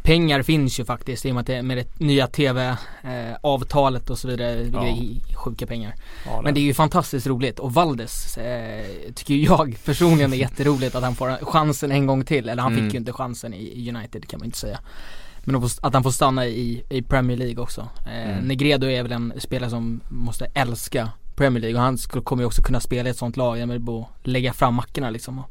Pengar finns ju faktiskt i och med det med det nya tv-avtalet och så vidare, Ja. sjuka pengar. Ja, Men det är ju fantastiskt roligt och Valdes eh, tycker jag personligen är (laughs) jätteroligt att han får chansen en gång till. Eller han Mm. fick ju inte chansen i United kan man inte säga. Men att han får stanna i, i Premier League också. Eh, Mm. Negredo är väl en spelare som måste älska Premier League och han skulle, kommer ju också kunna spela i ett sånt lag, med att lägga fram mackorna liksom. Och,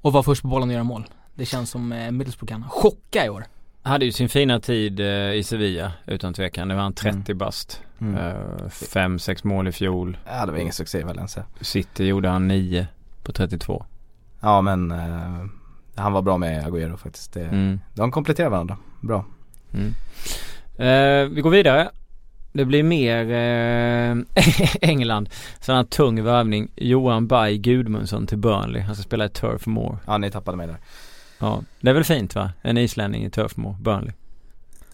och vara först på bollen och göra mål. Det känns som eh, Middlesbrough kan chocka i år. Hade ju sin fina tid eh, i Sevilla utan tvekan. Det var han 30 Mm. bast. Mm. Eh, fem, sex mål i fjol. Ja det var ingen succé i Valencia. City gjorde han 9 på 32. Ja men eh, han var bra med Agüero faktiskt. Det, Mm. De kompletterar varandra. Bra. Mm. Eh, vi går vidare. Det blir mer eh, (laughs) England. Sån här tung värvning. Johan Berg Gudmundsson till Burnley. Han ska spela i Turf Moor. Ja ni tappade mig där. Ja, det är väl fint va? En islänning i Turf Moor, Burnley.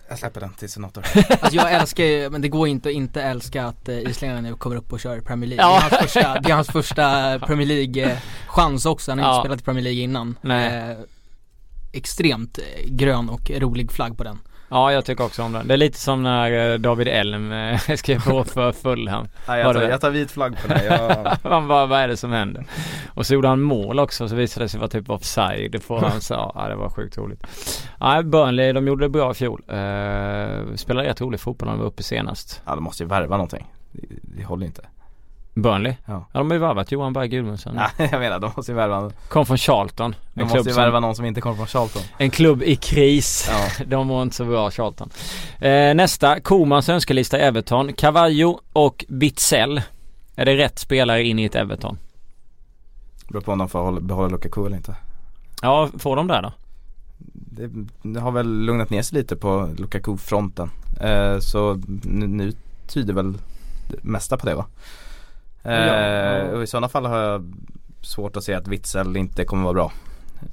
Jag släpper den tills något år. Alltså jag älskar ju, men det går inte att inte älska att eh, islänningarna nu kommer upp och kör Premier League. Ja. Det, är hans första, det är hans första Premier League eh, chans också, han har inte Ja. spelat i Premier League innan. Nej. Eh, extremt eh, grön och rolig flagg på den. Ja, jag tycker också om den. Det är lite som när eh, David Elm eh, (laughs) skrev på för Fulham. Nej jag tar, jag tar vit flagg på det. Jag, Han bara, vad är det som händer? Och så gjorde han mål också så visade det sig vara typ offside. Det får han sa. Ja, det var sjukt roligt. Nej, Burnley, de gjorde det bra i fjol. Uh, spelade rätt rolig fotboll när de var uppe senast. ja de måste ju värva någonting. Det, det håller inte. Burnley? Ja. Ja, de har ju värvat Johan Berg Gudmundsson. Nej (laughs) jag menar de måste ju värva, Kom från Charlton. de måste ju som, värva någon som inte kommer från Charlton. en klubb i kris. Ja. (laughs) De var inte så bra Charlton. Eh, nästa, Komans önskelista Everton. Cavallo och Bitzell. Är det rätt spelare in i ett Everton? Beror på om de får hålla, behålla Lukaku eller inte. Ja, får de där då? Det, det har väl lugnat ner sig lite på Lukaku-fronten. Eh, så nu, nu tyder väl det mesta på det va? Eh, Ja. Och i sådana fall har jag svårt att se att Witzel inte kommer vara bra.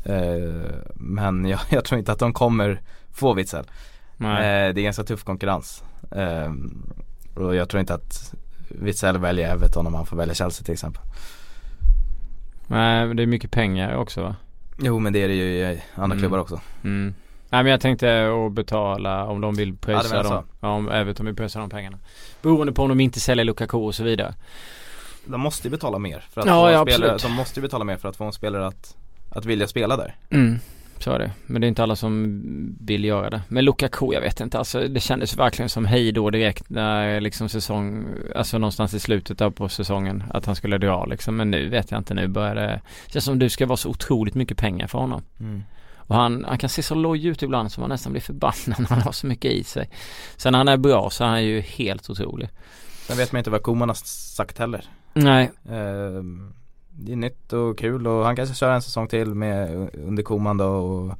Eh, men jag, (laughs) jag tror inte att de kommer få Witzel. Nej. Eh, det är ganska tuff konkurrens. Eh, och jag tror inte att Witzel väljer Everton om han får välja Chelsea till exempel. Nej, men det är mycket pengar också va? Jo men det är det ju i andra Mm. klubbar också. Mm. Nej men jag tänkte att betala om de vill Ja, pröjsa menar dem. Ja, om Everton vill pröjsa de pengarna. Beroende på om de inte säljer Lukaku och så vidare. De måste ju betala mer för att Ja, få en ja, spelare, de måste ju betala mer för att få en spelare att, att vilja spela där. Mm. Så är det. Men det är inte alla som vill göra det. Men Lukaku, jag vet inte. Alltså det kändes verkligen som hej då direkt när liksom säsong, alltså någonstans i slutet där på säsongen att han skulle dra liksom. Men nu vet jag inte. Nu börjar det, känns som det ska vara så otroligt mycket pengar för honom. Och han, han kan se så loj ut ibland som man nästan blir förbannad när han har så mycket i sig. Sen när han är bra så är han ju helt otrolig. Sen vet man inte vad Koman har sagt heller. Nej. Eh, det är nytt och kul och han kanske kör en säsong till med under Koman då och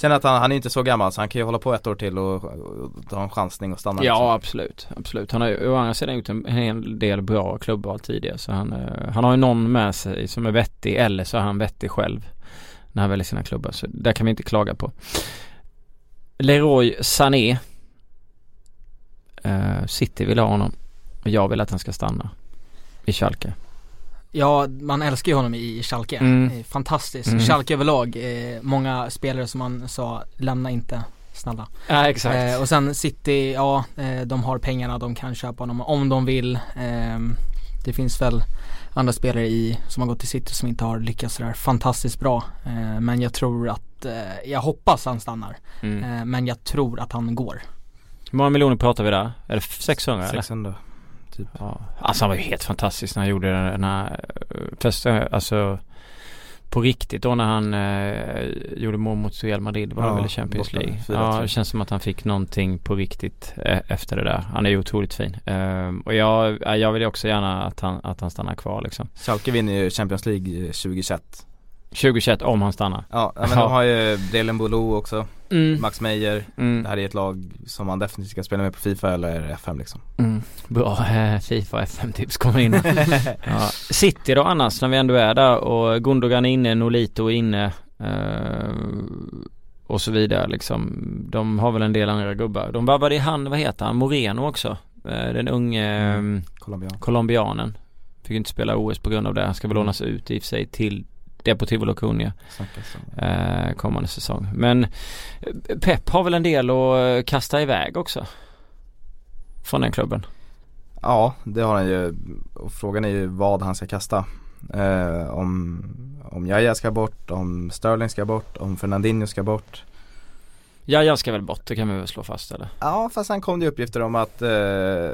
Känner att han, han är inte så gammal så han kan ju hålla på ett år till och, och ta en chansning och stanna Ja liksom. absolut, absolut. Han har ju å andra sidan gjort en hel del bra klubbval tidigare så han, eh, han har ju någon med sig som är vettig eller så är han vettig själv när han väljer sina klubbar så där kan vi inte klaga på. Leroy Sané eh, City vill ha honom och jag vill att han ska stanna i Schalke. Ja, man älskar ju honom i Schalke. Mm. Eh, Fantastiskt. Mm. Schalke överlag, eh, många spelare som man sa, lämna inte, snälla. Ja exakt. Eh, och sen City, ja, eh, de har pengarna, de kan köpa honom om de vill. Ehm, det finns väl andra spelare i, som har gått till City som inte har lyckats sådär fantastiskt bra. Eh, men jag tror att, eh, jag hoppas han stannar. Mm. Eh, men jag tror att han går. Hur många miljoner pratar vi där? Är det 600 eller? 600 typ. Ja, alltså han var ju helt fantastisk när han gjorde den här eh, första, alltså på riktigt då när han eh, gjorde mål mot Real Madrid var det Ja, väl i Champions League. 4-3. Ja, det känns som att han fick någonting på riktigt eh, efter det där. Han är ju otroligt fin. Ehm, och jag, ja, jag vill också gärna att han, att han stannar kvar liksom. Schalke vinner ju Champions League 2021 2021 om han stannar. Ja men Ja. de har ju Delen Bolo också, Mm. Max Meyer Mm. Det här är ett lag som man definitivt ska spela med på Fifa eller FM liksom Mm. Bra (laughs) Fifa FM-tips kommer in. (laughs) ja. City då annars när vi ändå är där och Gundogan är inne, Nolito är inne eh, och så vidare liksom. De har väl en del andra gubbar. De värvade i han, vad heter han, Moreno också. Eh, den unge eh, Colombian colombianen. Fick inte spela OS på grund av det. Han ska väl lånas ut i och för sig till Deportivo La Coruña snackas om eh, kommande säsong. Men Pep har väl en del att eh, kasta iväg också. Från den klubben. Ja det har han ju och frågan är ju vad han ska kasta eh, Om, om Jaja ska bort, om Sterling ska bort, om Fernandinho ska bort Ja, jag ska väl bort, det kan vi väl slå fast eller? Ja fast sen kom det uppgifter om att eh,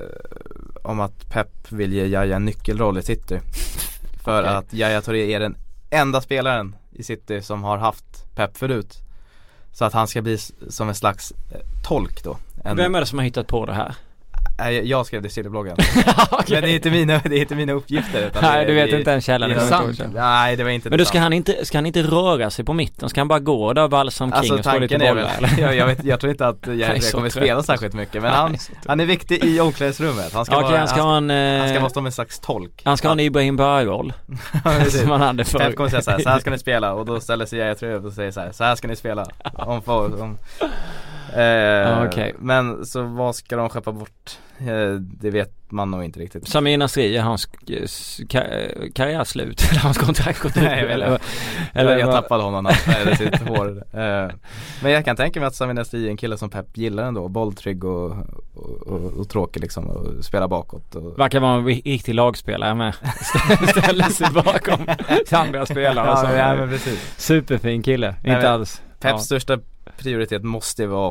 Om att Pep vill ge Jaja en nyckelroll i City (laughs) För Okej. att Jaja Touré är den enda spelaren i City som har haft Pep förut Så att han ska bli som en slags eh, tolk då en, Vem är det som har hittat på det här? Nej, jag skrev det i Sillybloggen. (laughs) Okej. Men det är inte mina, det är inte mina uppgifter utan Nej det, du vet det, inte ens källan. det är jag sant. Nej det var inte Men det ska han inte, ska han inte röra sig på mitten? Ska han bara gå där och valsa omkring Alltså och slå lite bollar eller? jag, jag, vet, jag tror inte att (laughs) så kommer spela särskilt mycket men han, han är viktig i omklädningsrummet. Han ska Okej vara, han ska ha en, eh, han ska vara som en slags tolk. han ska ha en Ibrahim Böje-roll (laughs) som han hade förr. Pep kommer säga såhär, så här ska ni spela och då ställer sig Trö upp och säger såhär, så här ska ni spela. Om, om, om. Eh, okej. Men så vad ska de skeppa bort? Eh, det vet man nog inte riktigt. Samir Nasri, är hans eh, ka- karriär slut? (laughs) Eller hans kontrakt gått ut? Nej, eller, eller Eller jag tappade honom när sitt (laughs) hår. Eh, Men jag kan tänka mig att Samir Nasri är en kille som Pep gillar ändå. Bolltrygg och, och, och, och tråkig liksom och spela bakåt. Och... Verkar vara en riktig lagspelare med. (laughs) Ställer sig bakom andra spelare ja, ja men precis. Superfin kille, Nej, inte men alls. Peps Ja. största prioritet måste vara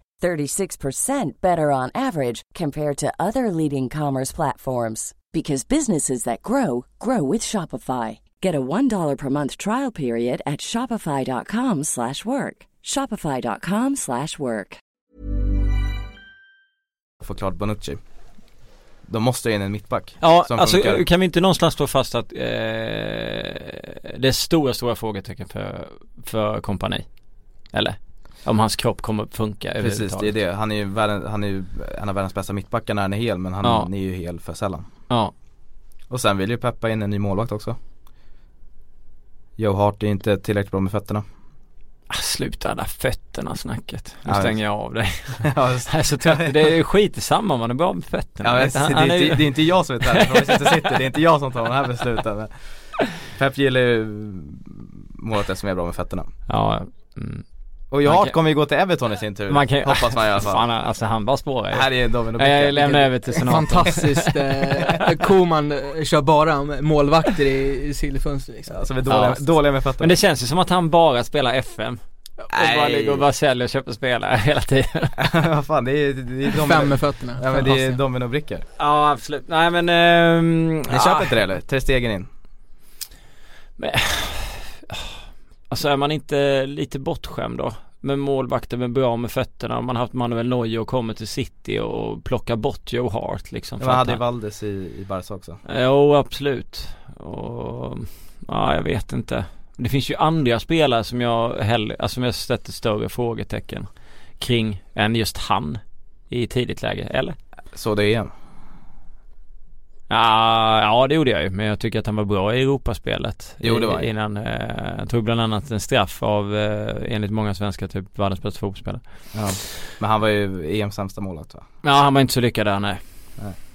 36% better on average compared to other leading commerce platforms because businesses that grow grow with Shopify. Get a $1 per month trial period at shopify.com/work. shopify.com/work. få klart Bonucci. De måste ha in en mittback. Ja, som alltså funkar. kan vi inte någonstans slå fast att eh, det är stora, stora frågetecken för, för kompani? Eller? Om hans kropp kommer att funka Precis, det är det. Han är ju, världen, han är ju en av världens bästa mittbackar när han är hel men han Ja. är ju hel för sällan. Ja, Och sen vill ju Peppa in en ny målvakt också. Joe Hart är inte tillräckligt bra med fötterna. Ah, sluta det där fötterna snacket. Nu Ja, stänger jag av dig. (laughs) ja, Jag är så trött. Det är skit i samma om man är bra med fötterna. Ja, men, du, det, han- är han ju- inte, det är inte jag som är tränare det är inte jag som tar de här besluten. Men (laughs) Pep gillar ju målvakter som är bra med fötterna. Ja, mm. Och Hart kan- kommer ju gå till Everton i sin tur. man kan Hoppas man i alla fall. Fan, alltså han bara spårar ju. Här är domino Jag lämnar över till senaten. Fantastiskt, eh, (laughs) Koman eh, kör bara målvakter i, sillfönster liksom. Som är dåliga, Ja. dåliga med fötterna. Men det känns ju som att han bara spelar FM. Och bara Nej. ligger och bara säljer och köper spelare (laughs) hela tiden. (laughs) Vad fan det är, det är domino. Fem med fötterna. Ja men det är dominobrickor. Ja absolut. Nej men... ehm, Ni ja. köper inte det eller? Ter Stegen in. Alltså är man inte lite bortskämd då? Med målvakter med bra med fötterna. Om man haft Manuel Neuer och kommer till City och plockar bort Joe Hart liksom. Man hade ju Valdes i, i Barca också. Jo absolut. Och, ja jag vet inte. Det finns ju andra spelare som jag hellre, alltså som jag sätter större frågetecken kring än just han i tidigt läge, eller? Så det är Ja, ja det gjorde jag ju men jag tycker att han var bra i Europaspelet Jo, det var han. Innan, eh, han tog bland annat en straff av eh, enligt många svenskar typ världens bästa fotbollsspelare ja. Men han var ju EMs sämsta målvakt va? Ja han var inte så lyckad där nej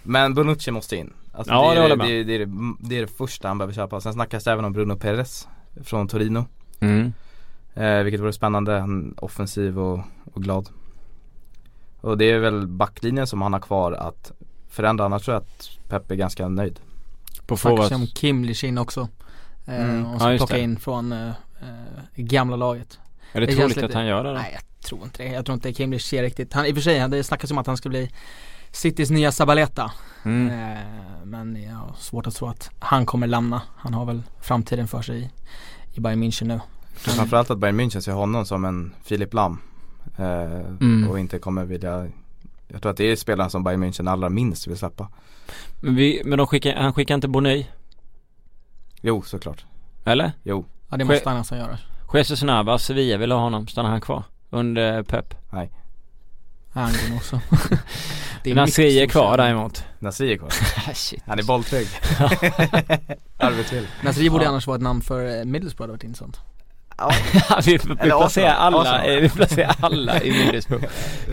Men Bonucci måste in. Alltså, Ja, det, det är, det, det, är, det, är, det är det första han behöver köpa. Sen snackas det även om Bruno Perez från Torino. mm. Eh, vilket vore spännande. Han är offensiv och, och glad. Och det är väl backlinjen som han har kvar att förändra. Annars tror jag att Pep är ganska nöjd. På Snackas forward ju om Kim Lishin också. Eh, Mm. Och Ja, ska just plocka det. in från eh, eh, gamla laget. Är det, det troligt lite- att han gör det då? Nej jag tror inte det. Jag tror inte Kim Lishin riktigt. Han, I och för sig, det snackas om att han ska bli Citys nya Zabaleta. Mm. Eh, men jag har svårt att tro att han kommer lämna. Han har väl framtiden för sig i, i Bayern München nu. Så Framförallt att Bayern München ser honom som en Filip Lam. Eh, Mm. Och inte kommer vilja Jag tror att det är spelaren som Bayern München allra minst vill släppa. Men, vi, men de skickar, han skickar inte Bonny? Jo såklart. Eller? Jo. Ja det måste han alltså göra. Jesus Navas, Sevilla vill ha honom, stannar han kvar? Under Pep? Ja, han går nog också. (laughs) det Nasri är kvar däremot Nasri är kvar. Shit. Han är bolltrygg. (laughs) Arbetsvill. Nasri borde Ja. annars vara ett namn för eh, Middlesbrough, hade varit intressant. (laughs) Ja. vi, vi placerar alla, vi placerar alla i Middlesbrough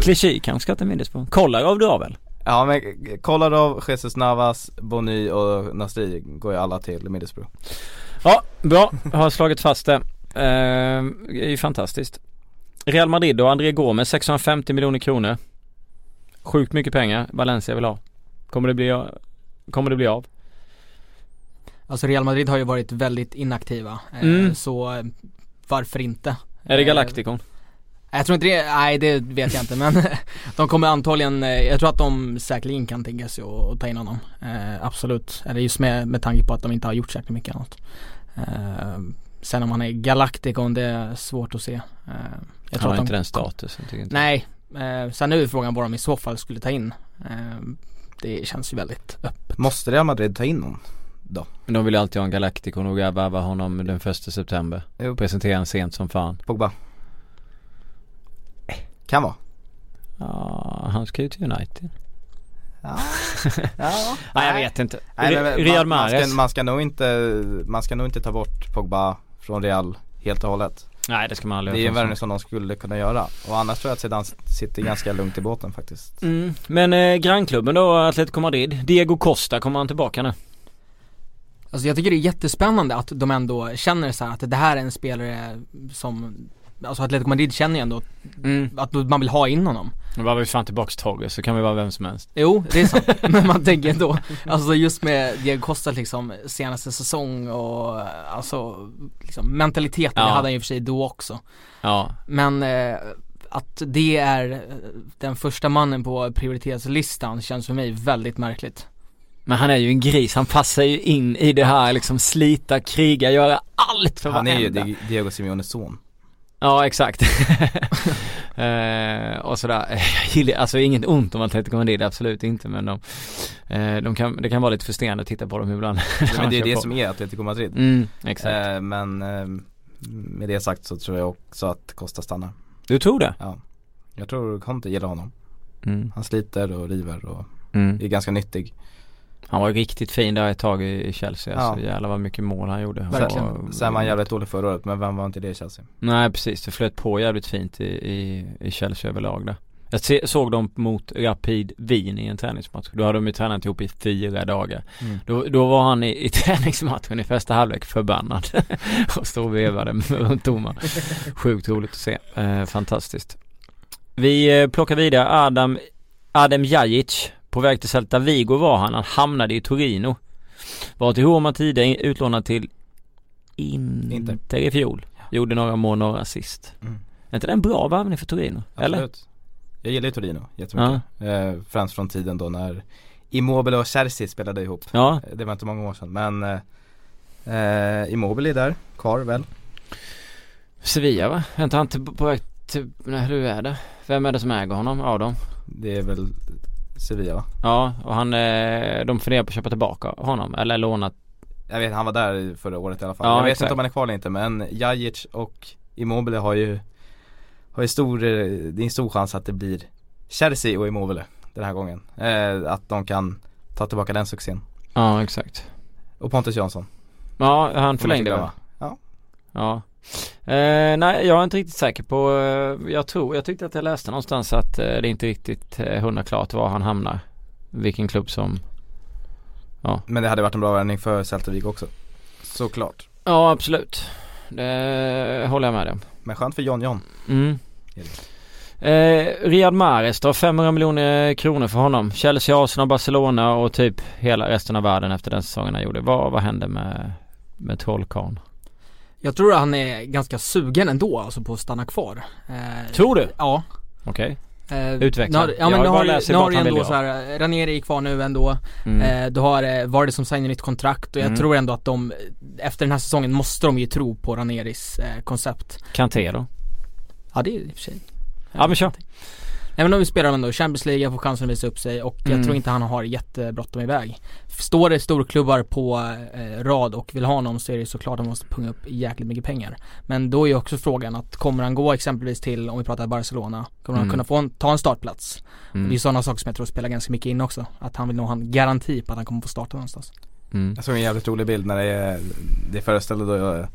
Clichy kanske ska till Middlesbrough Kolarov drar väl? Ja men Kolarov, Jesus Navas, Bony och Nasri går ju alla till Middlesbrough. Ja, bra. Har slagit fast det. Eh, det är ju fantastiskt. Real Madrid och André Gomes 650 miljoner kronor. Sjukt mycket pengar Valencia vill ha. Kommer det bli kommer det bli av? Alltså Real Madrid har ju varit väldigt inaktiva, eh, Mm. så eh, varför inte? Är det Eh, Galacticon? Jag tror inte det, nej det vet jag inte men (laughs) de kommer antagligen, eh, jag tror att de säkerligen kan tänka sig att ta in honom. Eh, absolut. Eller just med, med tanke på att de inte har gjort särskilt mycket annat. Eh, sen om han är Galacticon, det är svårt att se. Eh, jag Han har att de- inte den statusen tycker inte Nej, eh, sen är ju frågan vad de i så fall skulle ta in. Eh, det känns ju väldigt öppet. Måste Real Madrid ta in någon? Men de vill ju alltid ha en Galacticon och värva honom den första september. Jo. Presentera en sent som fan. Pogba? Kan vara. Ja, han ska ju till United. Ja. (laughs) ja. Nej jag vet inte. Nej, men, Riyad man, man, ska, man ska nog inte, man ska nog inte ta bort Pogba från Real helt och hållet. Nej det ska man aldrig Det är en värvning som de skulle kunna göra. Och annars tror jag att Zidane sitter ganska lugnt i båten faktiskt. Mm. Men eh, grannklubben då, Atletico Madrid. Diego Costa, kommer han tillbaka nu? Alltså jag tycker det är jättespännande att de ändå känner så att det här är en spelare som Alltså Atletico Madrid känner ju ändå Mm. att man vill ha in honom Nu var vi fan tillbaks Torres så kan vi vara vem som helst. Jo, det är sant. (laughs) Men man tänker ändå, alltså just med Diego Costa liksom senaste säsong och alltså liksom mentaliteten, Ja. hade han ju för sig då också. Ja. Men eh, att det är den första mannen på prioritetslistan känns för mig väldigt märkligt. Men han är ju en gris, han passar ju in i det här liksom slita, kriga, göra allt för Han är ju varenda. Di- Diego Simeones son. Ja exakt. (laughs) eh, och sådär, (laughs) alltså inget ont om Atletico Madrid, absolut inte men de, eh, de kan, det kan vara lite frustrerande att titta på dem ibland. Men (laughs) det är det som är Atletico Madrid. Mm, exakt. Eh, men eh, med det sagt så tror jag också att Costa stannar. Du tror det? Ja. Jag tror Conte gillar honom. Mm. Han sliter och river och Mm. är ganska nyttig. Han var ju riktigt fin där ett tag i Chelsea, alltså Ja. jävlar vad mycket mål han gjorde. Verkligen. var- Sen var han jävligt dålig förra året men vem var inte det i Chelsea? Nej precis, det flöt på jävligt fint i, i, i Chelsea överlag där. Jag se, såg dem mot Rapid Wien i en träningsmatch. Då hade de ju tränat ihop i fyra dagar. Mm. Då, då var han i, i (laughs) träningsmatchen i första halvlek förbannad. (laughs) och stod och vevade runt domaren. Sjukt roligt att se. Eh, fantastiskt. Vi eh, plockar vidare Adam, Adem Jajic. På väg till Celta Vigo var han. Han hamnade i Torino. Var till Roma tidigare utlånad till Inter, Inter. i fjol. Gjorde några mål, några assist. Mm. Är inte det en bra värvning för Torino? Eller? Absolut. Jag gillar ju Torino jättemycket. Eh, främst från tiden då när Immobile och Chelsea spelade ihop. Ja, Eh, Det var inte många år sedan men eh, eh, Immobile är där, kvar väl? Sevilla va? Är inte han till, på väg till, nej hur är det? Vem är det som äger honom av dem? Det är väl Sevilla va? Ja, och han, eh, de funderar på att köpa tillbaka honom eller låna Jag vet han var där förra året i alla fall. Ja, jag vet exakt. inte om han är kvar eller inte men Jajic och Immobile har ju Har ju stor, eh, det är en stor chans att det blir Chelsea och Immobile den här gången. Eh, att de kan ta tillbaka den succén. Ja, exakt. Och Pontus Jansson. Ja, han förlängde va? glömma. Ja. Eh, nej, jag är inte riktigt säker på, eh, jag tror, jag tyckte att jag läste någonstans att eh, det är inte riktigt eh, hundra klart var han hamnar. Vilken klubb som, Men det hade varit en bra värvning för Celta Vigo också. Såklart. ja absolut. Det håller jag med om. Men skönt för John John. Mm. Eh, Riyad Mahrez då, 500 miljoner kronor för honom. Chelsea, Arsenal, Barcelona och typ hela resten av världen efter den säsongen han gjorde. Vad, vad hände med, med trollkarlen? Jag tror att han är ganska sugen ändå alltså på att stanna kvar. Eh, Tror du? Ja. Okej. Eh, Utveckla. har- Ja Jag men nu bara att du han ändå vill så här, Ranieri är kvar nu ändå. Mm. Eh, du har eh, Vardy som signar nytt kontrakt och jag Mm. tror ändå att de, efter den här säsongen måste de ju tro på Ranieris eh, koncept. Kanté då? Ja det är i och för sig. Ja men kör. Även om vi spelar ändå Champions League, får chansen att visa upp sig och Mm. jag tror inte han har jättebråttom iväg. Står det storklubbar på eh, rad och vill ha honom så är det såklart att de måste punga upp jäkligt mycket pengar. Men då är ju också frågan att kommer han gå exempelvis till, om vi pratar Barcelona, kommer han Mm. kunna få en, ta en startplats? Mm. Det är sådana saker som jag tror spelar ganska mycket in också. Att han vill nog ha en garanti på att han kommer få starta någonstans. Mm. Jag såg en jävligt rolig bild när det är, det föreställde då jag,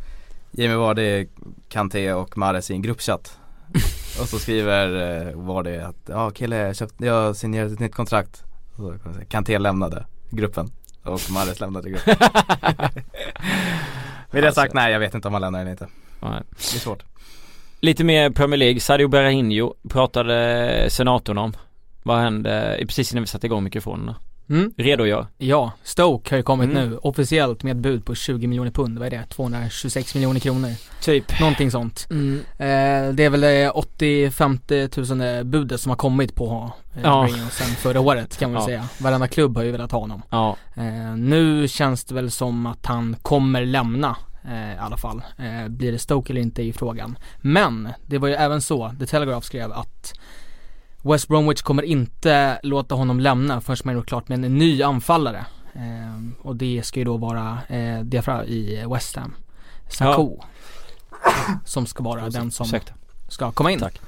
Jamie Vardy, Kanté och Mahrez i en gruppchatt. Och så skriver eh, Vardy att ja kille jag, köpt, jag har signerat ett nytt kontrakt. Och så kan man säga, Kanté lämnade gruppen och Mahrez lämnade gruppen. (laughs) Med det sagt, Alltså. nej jag vet inte om han lämnar eller inte. Nej. Det är svårt. Lite mer Premier League. Sadio Berahino pratade senatorn om. Vad hände precis innan vi satte igång mikrofonerna? Mm. Redogör. Ja, Stoke har ju kommit Mm. nu officiellt med ett bud på 20 miljoner pund, vad är det? 226 miljoner kronor. Typ. Någonting sånt. Mm. Eh, det är väl det 80-50 tusen budet som har kommit på eh, Ja. Sen förra året kan man Ja. säga. Varenda klubb har ju velat ha honom. Ja. Eh, nu känns det väl som att han kommer lämna eh, i alla fall. Eh, blir det Stoke eller inte ju frågan. Men det var ju även så, The Telegraph skrev att West Bromwich kommer inte låta honom lämna förrän man är klart med en ny anfallare. Eh, och det ska ju då vara eh, Diafra i West Ham. Sako. Som ska vara den som Ursäkta. ska komma in Tack.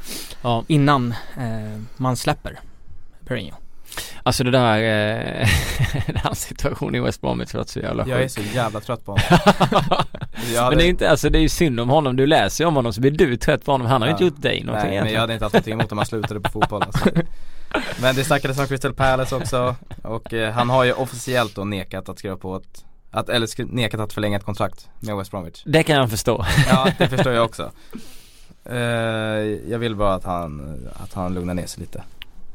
Ja. innan eh, man släpper Perino. Alltså det där, eh, (laughs) den här situationen i West Bromwich var så jävla Jag är sjuk. så jävla trött på honom. (laughs) Jag Men det är inte, alltså det är ju synd om honom. Du läser ju om honom så blir du trött på honom. Han har ju Ja. inte gjort dig någonting Nej men egentligen. jag hade inte haft någonting emot om han slutade på fotboll alltså. (laughs) Men det snackades om Crystal Palace också och eh, han har ju officiellt då nekat att skriva på ett att, eller nekat att förlänga ett kontrakt med West Bromwich Det kan jag förstå. Ja det förstår jag också Eh, Jag vill bara att han, att han lugnar ner sig lite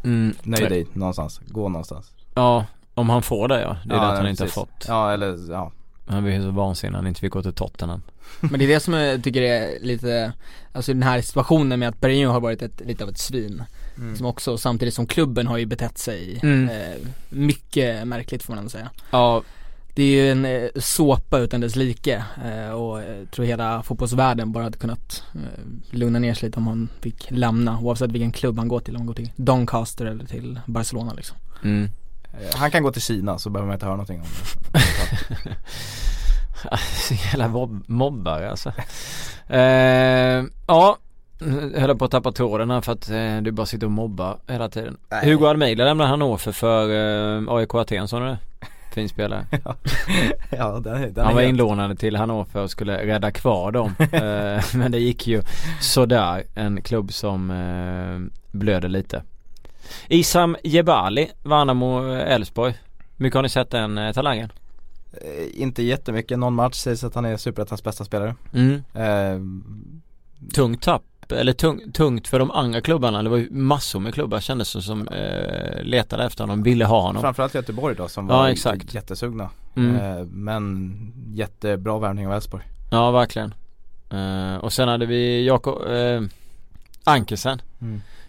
Mm. Nöj dig någonstans, gå någonstans Ja, om han får det ja. Det är ja, det att han inte har precis. fått. Ja eller ja Han blir ju så vansinnig han inte fick gå till Tottenham. (laughs) Men det är det som jag tycker är lite, alltså den här situationen med att Perino har varit ett, lite av ett svin. mm. Som också, samtidigt som klubben har ju betett sig Mm. eh, mycket märkligt får man ändå säga. Ja, Det är ju en eh, såpa utan dess like eh, och jag tror hela fotbollsvärlden bara hade kunnat eh, lugna ner sig lite om han fick lämna oavsett vilken klubb han går till, om han går till Doncaster eller till Barcelona liksom. mm. Eh, Han kan gå till Kina så behöver man inte höra någonting om det (laughs) jävla mob- mobbare alltså. eh, ja, jag höll på att tappa tråden här för att eh, du bara sitter och mobbar hela tiden. Nej. Hugo Almeida lämnar Hannover för eh, AIK Aten sa du det? Fin spelare. (laughs) Ja den, är- den Han var är inlånad till Hannover och skulle rädda kvar dem. (laughs) eh, men det gick ju sådär. En klubb som eh, blöder lite. Isam Jebali, Värnamo Elfsborg. Mycket har ni sett den eh, talangen? Eh, Inte jättemycket, någon match sägs att han är Superettans bästa spelare Mm. eh, Tungt tapp, eller tung, tungt för de andra klubbarna. Det var ju massor med klubbar kändes det som eh, letade efter honom, ville ha honom. Framförallt Göteborg då som Ja, var exakt. jättesugna Mm. eh, Men jättebra värvning av Elfsborg Ja, verkligen. Eh, och sen hade vi Jakob eh, Ankersen.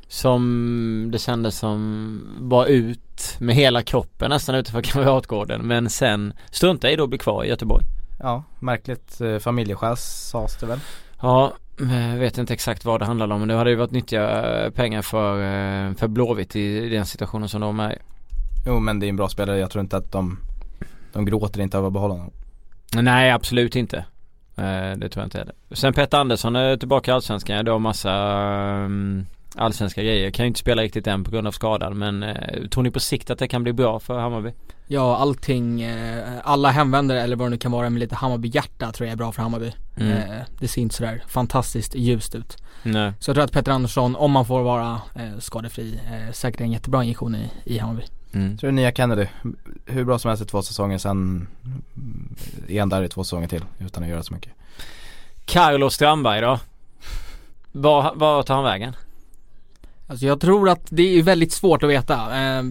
Som det kändes som var ut med hela kroppen nästan utanför (laughs) Kamratgården men sen struntade i då bli kvar i Göteborg. Ja, märkligt eh, familjeskäl sades det väl Ja, jag vet inte exakt vad det handlade om men det hade ju varit nyttiga eh, pengar för, eh, för Blåvitt i, den situationen som de är i. Jo men det är en bra spelare, jag tror inte att de De gråter inte över att behålla honom Nej absolut inte. Eh, det tror jag inte heller. Sen Petter Andersson är tillbaka i Allsvenskan. Det har massa um, allsvenska grejer. Kan ju inte spela riktigt än på grund av skadan men uh, tror ni på sikt att det kan bli bra för Hammarby? Ja, allting, eh, alla hemvändare eller vad det nu kan vara med lite Hammarby-hjärta tror jag är bra för Hammarby. Mm. Eh, det ser inte sådär fantastiskt ljust ut. Nej. Så jag tror att Petter Andersson, om man får vara eh, skadefri, eh, säkert en jättebra injektion i, i Hammarby. Mm. Tror du nya Kennedy, hur bra som helst i två säsonger sen är han där i två säsonger till utan att göra så mycket Carlos Strandberg då? Var, var tar han vägen? Alltså jag tror att det är väldigt svårt att veta. Eh,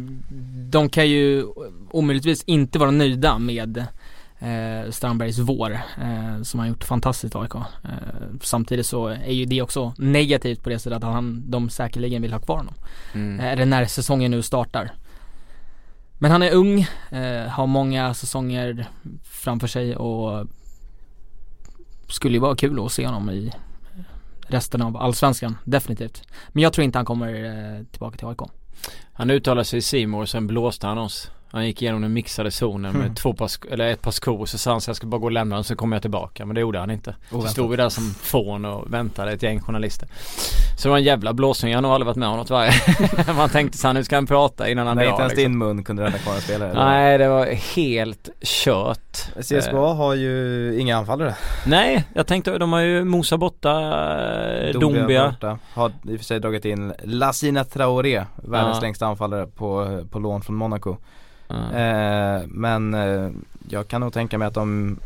de kan ju omöjligtvis inte vara nöjda med eh, Strandbergs vår eh, som han gjort fantastiskt AIK. Samtidigt så är ju det också negativt på det sättet att han, de säkerligen vill ha kvar honom. Mm. Eller när säsongen nu startar. Men han är ung, har många säsonger framför sig och skulle ju vara kul att se honom i resten av Allsvenskan, definitivt. Men jag tror inte han kommer eh, tillbaka till AIK. Han uttalade sig i Simor och sen blåste han oss. Han gick igenom den mixade zonen med Mm. två par, sk- eller ett par skor så sa han så jag ska bara gå och lämna den så kommer jag tillbaka. Men det gjorde han inte. Så Oväntat. stod vi där som fån och väntade ett gäng journalister. Så det var en jävla blåsning. Jag har nog aldrig varit med om något värre. (laughs) Man tänkte så här, nu ska han prata innan han Nej drar. inte ens liksom. din mun kunde rädda kvar en spelare eller? Nej det var helt kört. CSKA har ju inga anfallare Nej, jag tänkte de har ju Musa borta, eh, Dombia. borta. Har i och för sig dragit in Lassina Traoré, världens Ja. längsta anfallare på, på lån från Monaco Eh, Men eh, jag kan nog tänka mig att de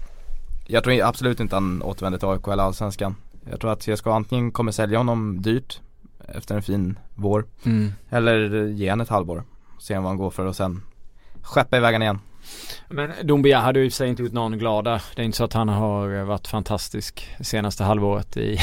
Jag tror absolut inte han återvänder till AIK eller Allsvenskan Jag tror att CSKA antingen kommer sälja honom dyrt Efter en fin vår Mm. Eller ge han ett halvår Se vad han går för och sen skeppa iväg han igen. Men Dombia hade ju i sig inte gjort någon glada. Det är inte så att han har varit fantastisk senaste halvåret i,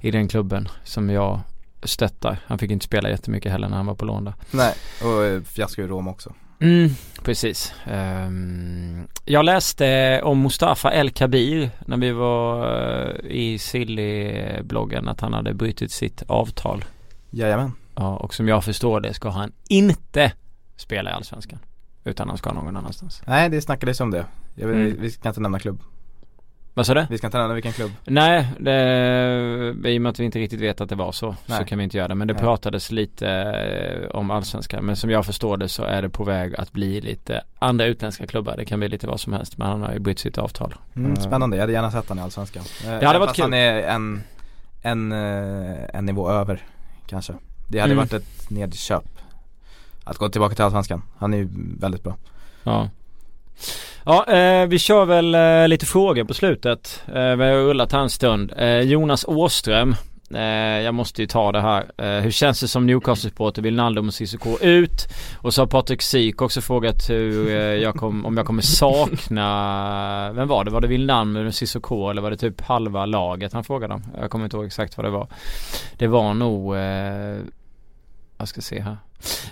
i den klubben som jag stöttar. Han fick inte spela jättemycket heller när han var på lån där. Nej, och eh, fiasko i Rom också. Mm, precis. Um, jag läste om Mustafa El Kabir när vi var uh, i Silly-bloggen att han hade brutit sitt avtal. Jajamän. Ja, och som jag förstår det ska han inte spela i Allsvenskan. Utan han ska någon annanstans. Nej, det snackades om det. Jag Mm. Vi ska inte nämna klubb. Vad sa du? Vi ska inte nämna vilken klubb. Nej, det, i och med att vi inte riktigt vet att det var så så Nej. kan vi inte göra det. Men det Nej. pratades lite eh, om allsvenskan. Men som jag förstår det så är det på väg att bli lite andra utländska klubbar. Det kan bli lite vad som helst. Men han har ju brutit sitt avtal. Mm, Eh, spännande, jag hade gärna sett han i Allsvenskan. Eh, hade även varit kul. han är en, en, eh, en nivå över kanske. Det hade Mm. varit ett nedköp. Att gå tillbaka till Allsvenskan. Han är ju väldigt bra. Ja. Ja, eh, vi kör väl eh, lite frågor på slutet. Eh, vi har rullat här en stund. Eh, Jonas Åström. Eh, jag måste ju ta det här. Eh, hur känns det som Newcastle-supporter? Vill Naldo och Cissoko ut? Och så har Patrik Sik också frågat hur eh, jag kom, om jag kommer sakna Vem var det? Var det Wijnaldum och Cissoko eller var det typ halva laget han frågade om? Jag kommer inte ihåg exakt vad det var. Det var nog eh, Jag ska se här.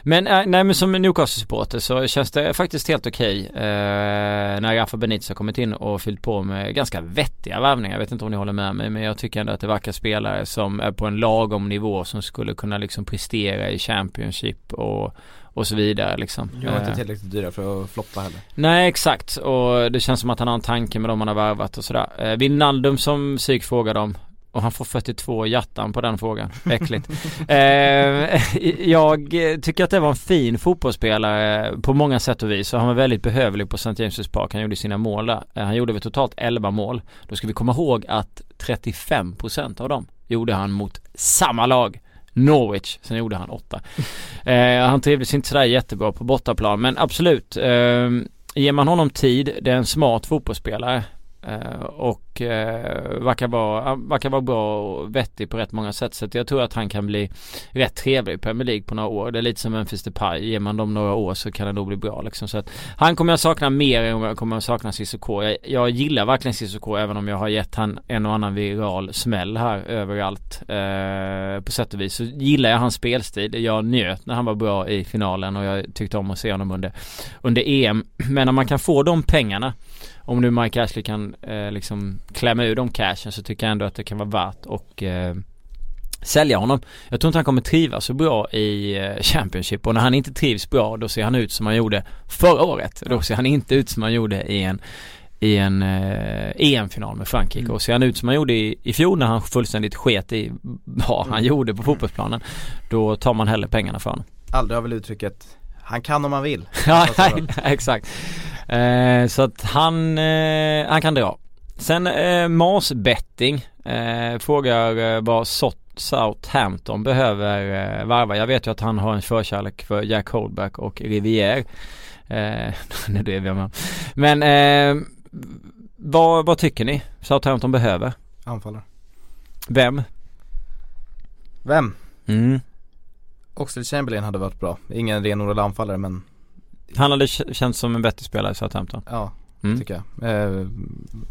Men äh, nej men som Newcastle-supporter så känns det faktiskt helt okej eh, när Rafa Benitez har kommit in och fyllt på med ganska vettiga värvningar. Jag vet inte om ni håller med mig men jag tycker ändå att det verkar spelare som är på en lagom nivå som skulle kunna liksom prestera i Championship och, och så vidare liksom. De var inte Eh, tillräckligt dyra för att floppa heller. Nej exakt och det känns som att han har en tanke med dem han har värvat och sådär. Eh, Wijnaldum som Psyk frågade om och han får 42 hjärtan på den frågan. Äckligt. (laughs) eh, (laughs) jag tycker att det var en fin fotbollsspelare på många sätt och vis. Och han var väldigt behövlig på St. James' Park. Han gjorde sina mål där. Han gjorde väl totalt 11 mål. Då ska vi komma ihåg att 35% av dem gjorde han mot samma lag. Norwich, sen gjorde han 8. (laughs) Eh, han trivdes inte sådär jättebra på bortaplan men absolut. Eh, ger man honom tid, det är en smart fotbollsspelare. Eh, och eh, verkar, vara, verkar vara bra och vettig på rätt många sätt. Så jag tror att han kan bli rätt trevlig i Premier League på några år. Det är lite som Memphis Depay. Ger man dem några år så kan det nog bli bra liksom. Så att han kommer jag sakna mer än vad jag kommer sakna Cissoko. Jag, jag gillar verkligen Cissoko även om jag har gett han en och annan viral smäll här överallt. Eh, på sätt och vis så gillar jag hans spelstil. Jag njöt när han var bra i finalen och jag tyckte om att se honom under, under EM. Men när man kan få de pengarna om nu Mike Ashley kan eh, liksom klämma ur de cashen så tycker jag ändå att det kan vara värt och eh, sälja honom. Jag tror inte han kommer trivas så bra i eh, Championship och när han inte trivs bra då ser han ut som han gjorde förra året. Då ser han inte ut som han gjorde i en i en eh, EM-final med Frankrike Mm. och ser han ut som han gjorde i, i fjol när han fullständigt sket i vad han Mm. gjorde på fotbollsplanen då tar man hellre pengarna för honom. Aldrig har väl uttrycket Han kan om han vill. (laughs) Ja, Så bra. (laughs) exakt. Eh, så att han, eh, han kan dra. Sen eh, Mars Betting eh, frågar eh, vad Southampton behöver eh, varva. Jag vet ju att han har en förkärlek för Jack Holback och Rivière. Eh, (laughs) nu drev jag med. Men vad, vad tycker ni Southampton behöver? Anfallare. Vem? Vem? Mm. Oxlade Chamberlain hade varit bra. Ingen renodlad anfallare men Han hade känts som en vettig spelare i Southampton. ja, Mm. tycker jag. Eh,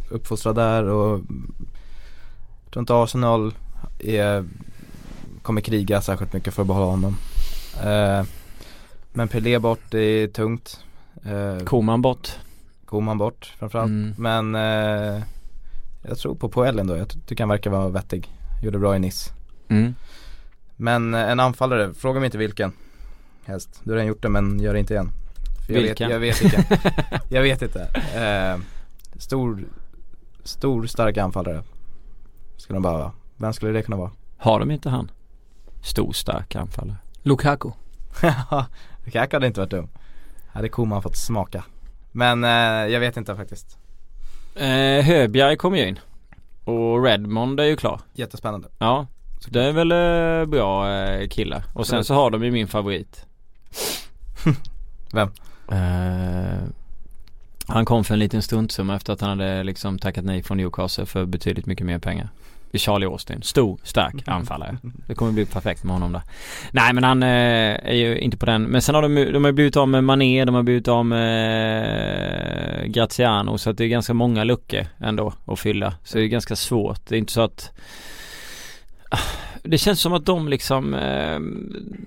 uppfostrad där och jag tror inte Arsenal är, kommer kriga särskilt mycket för att behålla honom. Eh, men Pelé bort, det är tungt. Eh, Koman bort. Koman bort framförallt. Mm. Men eh, jag tror på Poel ändå. Jag ty- tycker han verkar vara vettig. Gjorde bra i Nice. Mm. Men eh, en anfallare, fråga mig inte vilken. Helst. Du har redan gjort det men gör det inte igen. För jag Vilken? Vet, jag vet vilken. (laughs) jag vet inte. Eh, stor, stor stark anfallare. Skulle de behöva. Vem skulle det kunna vara? Har de inte han? Stor stark anfallare. Lukaku. Lukaku hade inte varit dum. Hade Koman fått smaka. Men eh, jag vet inte faktiskt. Eh, Höbjerg kommer ju in. Och Redmond är ju klar. Jättespännande. Ja. Så det är väl eh, bra eh, killar. Och sen så har de ju min favorit. (laughs) Vem? Eh, han kom för en liten stundsumma efter att han hade liksom tackat nej från Newcastle för betydligt mycket mer pengar. Charlie Austin. Stor, stark Mm. anfallare. Det kommer bli perfekt med honom där. Nej men han eh, är ju inte på den. Men sen har de, de har blivit av med Mané, de har blivit av med eh, Graziano. Så att det är ganska många luckor ändå att fylla. Så det är ganska svårt. Det är inte så att Ah, det känns som att de liksom eh,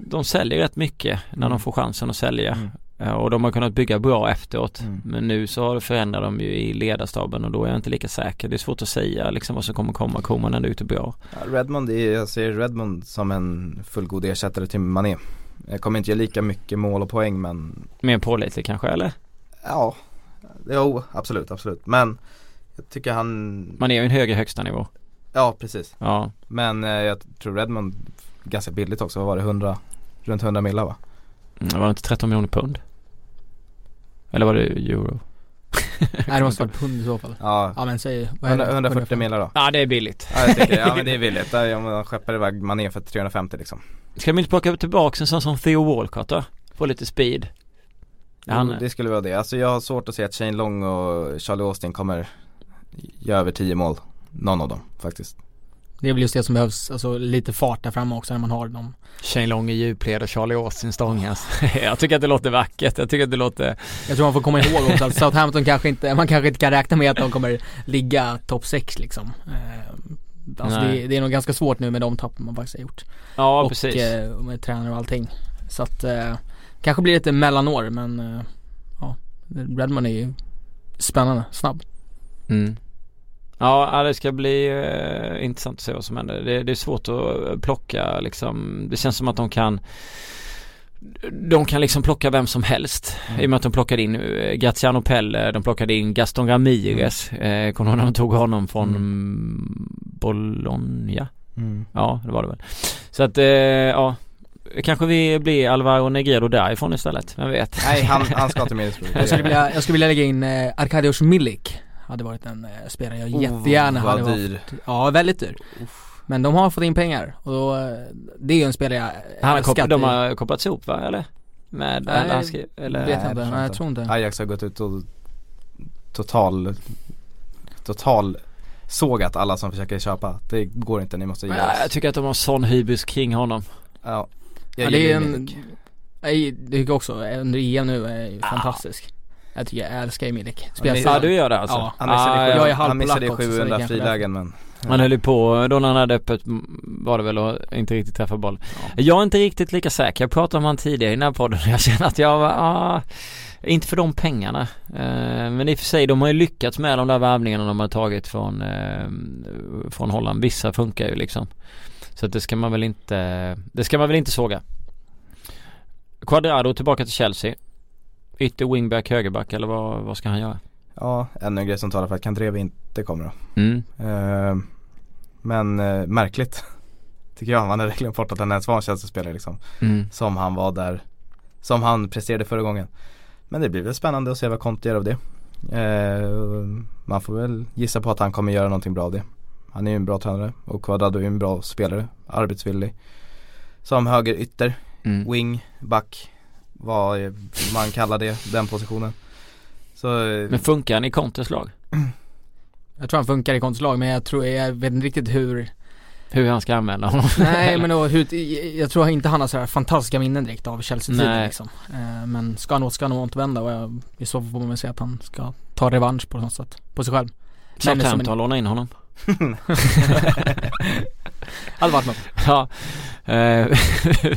De säljer rätt mycket när Mm. de får chansen att sälja. Mm. Ja, och de har kunnat bygga bra efteråt. Mm. Men nu så förändrar de ju i ledarstaben och då är jag inte lika säker. Det är svårt att säga liksom vad som kommer komma. Kommer man ändå ute bra? Ja, Redmond, är, jag ser Redmond som en fullgod ersättare till Mané. Jag kommer inte ge lika mycket mål och poäng men Mer pålitlig kanske eller? ja, jo absolut, absolut. Men jag tycker han, Man är ju en högre högsta nivå. ja precis. Ja. Men eh, jag tror Redmond ganska billigt också, vad var det, 100, runt 100 millar va? Mm, Var det inte 13 miljoner pund? Eller var det euro? (laughs) Nej det måste vara pund i så fall. Ja, Ja men säg, vad är det? 100, 140 millar då. Ja det är billigt. Ja jag tycker ja men det är (laughs) billigt. Om man skeppar iväg Mané för 350 liksom. Ska vi inte plocka tillbaka en sån som Theo Walcott då? Få lite speed. Han, Jo, det skulle vara det. Alltså jag har svårt att se att Shane Long och Charlie Austin kommer göra över 10 mål. Någon av dem faktiskt. Det är väl just det som behövs, alltså lite fart där framme också när man har dem. Shane Long i djupled och Charlie Austin stångas. (laughs) jag tycker att det låter vackert. Jag tycker att det låter Jag tror man får komma ihåg också att Southampton kanske inte, man kanske inte kan räkna med att de kommer ligga topp 6 liksom. Eh, Alltså det, det är nog ganska svårt nu med de tappen man faktiskt har gjort. Ja och precis. eh, med tränare och allting. Så att, eh, kanske blir lite mellanår men eh, ja, Redmond är ju spännande, snabb. Mm. Ja, det ska bli eh, intressant att se vad som händer. Det, det är svårt att plocka liksom. Det känns som att de kan de kan liksom plocka vem som helst. Mm. I och med att de plockade in eh, Graziano Pelle, de plockade in Gaston Ramirez. Eh, kommer när de tog honom från mm. Bologna? Ja, det var det väl. Så att, eh, ja. Kanske vi blir Alvaro Negredo därifrån istället, vem vet? Nej han, han ska till Middlesbrough. Jag skulle vilja, jag skulle vilja lägga in eh, Arkadiusz Milik. Hade varit en eh, spelare jag jättegärna oh, vad hade varit. dyr. Ja, väldigt dyr. Men de har fått in pengar och då, eh, det är ju en spelare jag Han har kopplat, de har kopplats ihop va, eller? Med, Nej, eller, han skrev, eller? vet jag inte, nej jag jag tror inte. Ajax har gått ut och total Total sågat alla som försöker köpa. Det går inte, ni måste ge Ja, oss. jag tycker att de har sån hybris kring honom. Ja, Ja, jag det är en, det tycker jag också, under EM nu är ju Ah. fantastisk. Jag tycker jag älskar ju Milik. Ja, Ja du gör det alltså? Ja. Han missade, Ah, jag är han missade också, så det 700 kanske är frilägen men Han höll ju på då när han hade öppet var det väl och inte riktigt träffa boll. Jag är inte riktigt lika säker. Jag pratade om han tidigare i den här podden (laughs) jag känner att jag var, ah, inte för de pengarna. Eh, men i och för sig, de har ju lyckats med de där värvningarna de har tagit från, eh, från Holland. Vissa funkar ju liksom. Så att det ska man väl inte, det ska man väl inte såga. Quadrado tillbaka till Chelsea. Ytter wingback, högerback eller vad, vad ska han göra? Ja, ännu en grej som talar för att Kandreva inte kommer då. Mm. Eh, men eh, märkligt (laughs) Tycker jag, man hade glömt bort att han ens var en Chelsea-spelare liksom Mm. Som han var där Som han presterade förra gången Men det blir väl spännande att se vad Conte gör av det eh, Man får väl gissa på att han kommer göra någonting bra av det Han är ju en bra tränare och Quadrado är ju en bra spelare Arbetsvillig Som höger ytter, Mm. wing, back Vad man kallar det, den positionen Så eh, Men funkar han i Contes lag? Jag tror han funkar i konstlag men jag tror, jag vet inte riktigt hur Hur han ska använda honom? Nej (laughs) men då, hur, jag tror inte han har sådär fantastiska minnen direkt av Chelsea-tiden liksom. Eh, Men ska han, ska han återvända och jag, i så fall får man väl säga att han ska ta revansch på något sätt, på sig själv. Southampton låna in honom. Hade varit något. (laughs) Ja, eh, (laughs)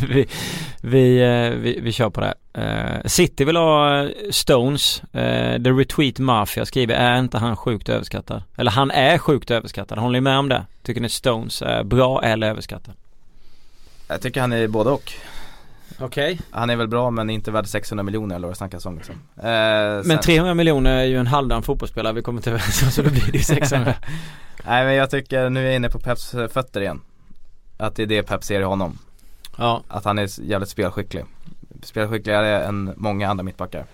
vi, vi, eh, vi, vi kör på det. Eh, City vill ha Stones. Eh, The Retweet Mafia skriver, är inte han sjukt överskattad? Eller han är sjukt överskattad. Håller ni med om det? Tycker ni Stones är bra eller överskattad? Jag tycker han är både och Okej. Han är väl bra men inte värd 600 miljoner eller vad det snackas om liksom. eh, Men sen- 300 miljoner är ju en halvdan fotbollsspelare vi kommer till (laughs) så då blir det ju 600. (laughs) Nej men jag tycker, nu är jag inne på Peps eh, fötter igen Att det är det Pep ser i honom ja. Att han är jävligt spelskicklig Spelskickligare än många andra mittbackar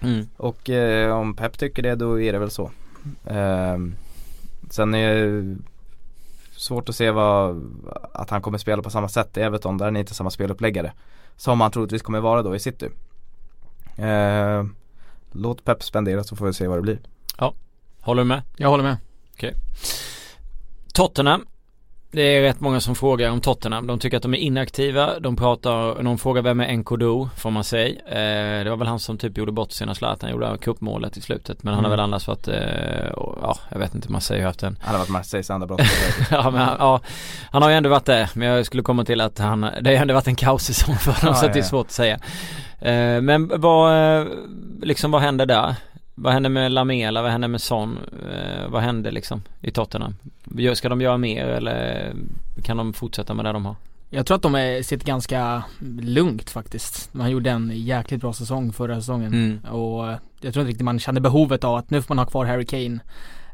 Mm. Och eh, om Pep tycker det då är det väl så Ehm, Sen är det svårt att se vad, att han kommer spela på samma sätt i Everton, där är han inte samma speluppläggare Som han troligtvis kommer vara då i City. Ehm, Låt Pep spendera så får vi se vad det blir. Håller du med? Jag håller med. Tottenham Det är rätt många som frågar om Tottenham. De tycker att de är inaktiva. De pratar, någon frågar vem är Nkodo får man säga. Eh, det var väl han som typ gjorde bort sina Zlatan gjorde cupmålet i slutet. Men han har Mm. väl annars varit, eh, och, ja jag vet inte, man säger ju haft en Han har varit Marseilles andra brott. (laughs) ja, men, han- ja, han har ju ändå varit det. Men jag skulle komma till att han, det har ju ändå varit en kaossäsong för honom Ja, så att det är ja, ja. svårt att säga. Eh, men vad, eh, liksom vad händer där? Vad händer med Lamela? Vad händer med Son? Eh, vad händer liksom i Tottenham? Ska de göra mer eller kan de fortsätta med det de har? Jag tror att de är, sitter ganska lugnt faktiskt. Man gjorde en jäkligt bra säsong förra säsongen. Mm. Och eh, jag tror inte riktigt man kände behovet av att nu får man ha kvar Harry Kane.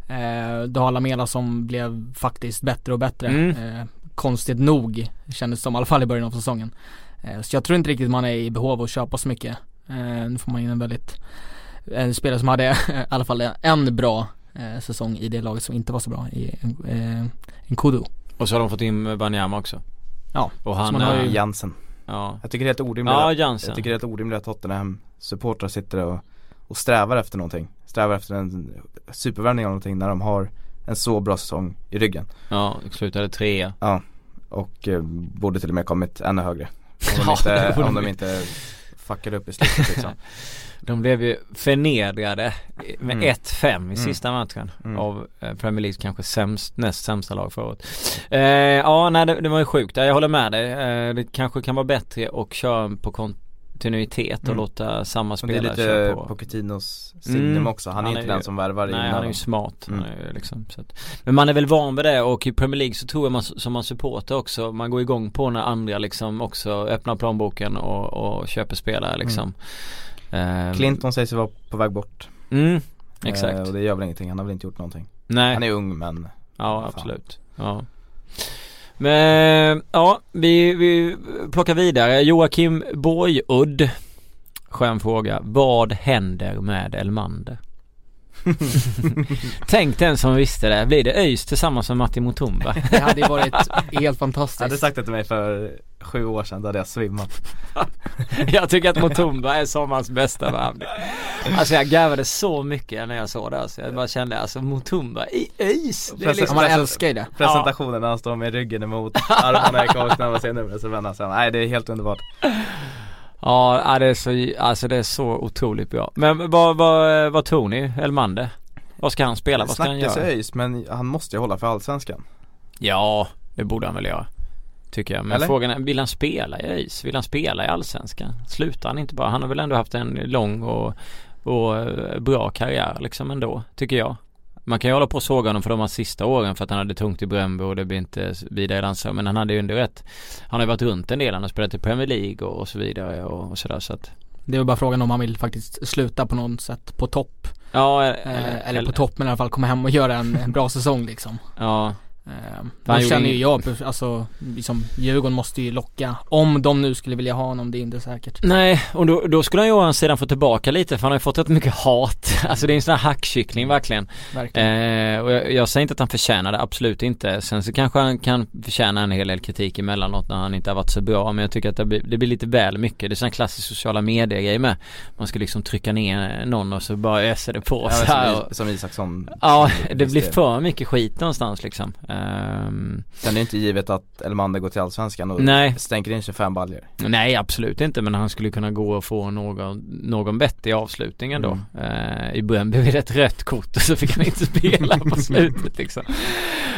Eh, du har Lamela som blev faktiskt bättre och bättre. Mm. Eh, konstigt nog kändes det som i alla fall i början av säsongen. Eh, så jag tror inte riktigt man är i behov av att köpa så mycket. Eh, nu får man in en väldigt, en spelare som hade (laughs) i alla fall en bra eh, säsong i det laget som inte var så bra i eh, en Kudu. Och så har de fått in Banyama också. Ja, Och han, har ju- Jansen. ja. Jag tycker det är helt orimligt. Ja, att- Jansen. Jag tycker det är helt orimligt att Tottenham supportrar sitter och, och strävar efter någonting. Strävar efter en supervärvning av någonting när de har en så bra säsong i ryggen. Ja, slutade trea. Och eh, borde till och med kommit ännu högre. Om de Ja, inte, om de inte fuckade upp i slutet (laughs) liksom. De blev ju förnedrade med Mm. 1-5 i Mm. sista matchen Mm. av eh, Premier Leagues kanske sämst, näst sämsta lag förra året. Eh, ja, nej det, det var ju sjukt. Ja, Jag håller med dig. Eh, det kanske kan vara bättre att köra på kontinuitet och Mm. låta samma Och det är spelare lite köra på. Pochettinos signum Mm. också. Han är Han inte är den ju- som värvar Nej han är ju smart. Mm. är liksom, att, men man är väl van vid det och i Premier League så tror jag man som man supporter också Man går igång på när andra liksom också öppnar plånboken och, och köper spelare liksom Eh, Clinton sägs vara på väg bort. Mm, exakt. Eh, och det gör väl ingenting. Han har väl inte gjort någonting. Nej. Han är ung men Ja Fan. absolut. Ja. Men ja, vi, vi plockar vidare. Joakim Borgudd. Skön fråga. Vad händer med Elmander? (laughs) Tänk den som visste det. Blir det ÖIS tillsammans med Matti Mutumba? (laughs) Det hade ju varit helt Hade fantastiskt. sagt det till mig för sju år sedan, då hade jag svimmat. (laughs) jag tycker att Mutumba är sommarens bästa värvning. Alltså jag garvade så mycket när jag såg det. Alltså, jag bara kände alltså Mutumba i ÖIS. Det är Precis. liksom, man älskar ju det. Presentationen när han står med ryggen emot armarna i kors när man ser numret så vänder han sig. Nej det är helt underbart. Ja, det är så, alltså det är så otroligt bra. Men vad, vad, vad tror ni? Elmander? Vad ska han spela? Vad ska han göra? ÖIS men han måste ju hålla för Allsvenskan. Ja, det borde han väl göra. Tycker jag. Men Eller? frågan är, vill han spela i ÖIS? Vill han spela i Allsvenskan? Slutar han inte bara? Han har väl ändå haft en lång och, och eh, bra karriär liksom ändå, tycker jag. Man kan ju hålla på och såga honom för de här sista åren för att han hade tungt i Bröndby och det blir inte vidare i landslag. Men han hade ju ändå rätt Han har ju varit runt en del, han har spelat i Premier League och, och så vidare och, och sådär så att Det är väl bara frågan om han vill faktiskt sluta på något sätt på topp. Ja, Eh, eller på topp men i alla fall komma hem och göra en, en bra säsong liksom. Ja, Eh, då känner ju jag, alltså liksom Djurgården måste ju locka. Om de nu skulle vilja ha honom, det är inte säkert. Nej, och då, då skulle han ju å andra sidan få tillbaka lite för han har ju fått rätt mycket hat. (laughs) Alltså det är en sån här hackkyckling verkligen. Verkligen. Eh, och jag, jag säger inte att han förtjänar det, absolut inte. Sen så kanske han kan förtjäna en hel del kritik emellanåt när han inte har varit så bra. Men jag tycker att det blir, det blir lite väl mycket. Det är sån här klassisk sociala medier grej med. Man ska liksom trycka ner någon och så bara öser det på Ja, så här. som, som Isaksson. Ja, det blir för mycket skit någonstans liksom. Ehm, Sen är det inte givet att Elmander går till Allsvenskan och Nej. stänker in 25 baljor. Nej absolut inte men han skulle kunna gå och få någon, någon vettig avslutning ändå. Eh, I början blev det ett rött kort och så fick han inte spela på slutet liksom.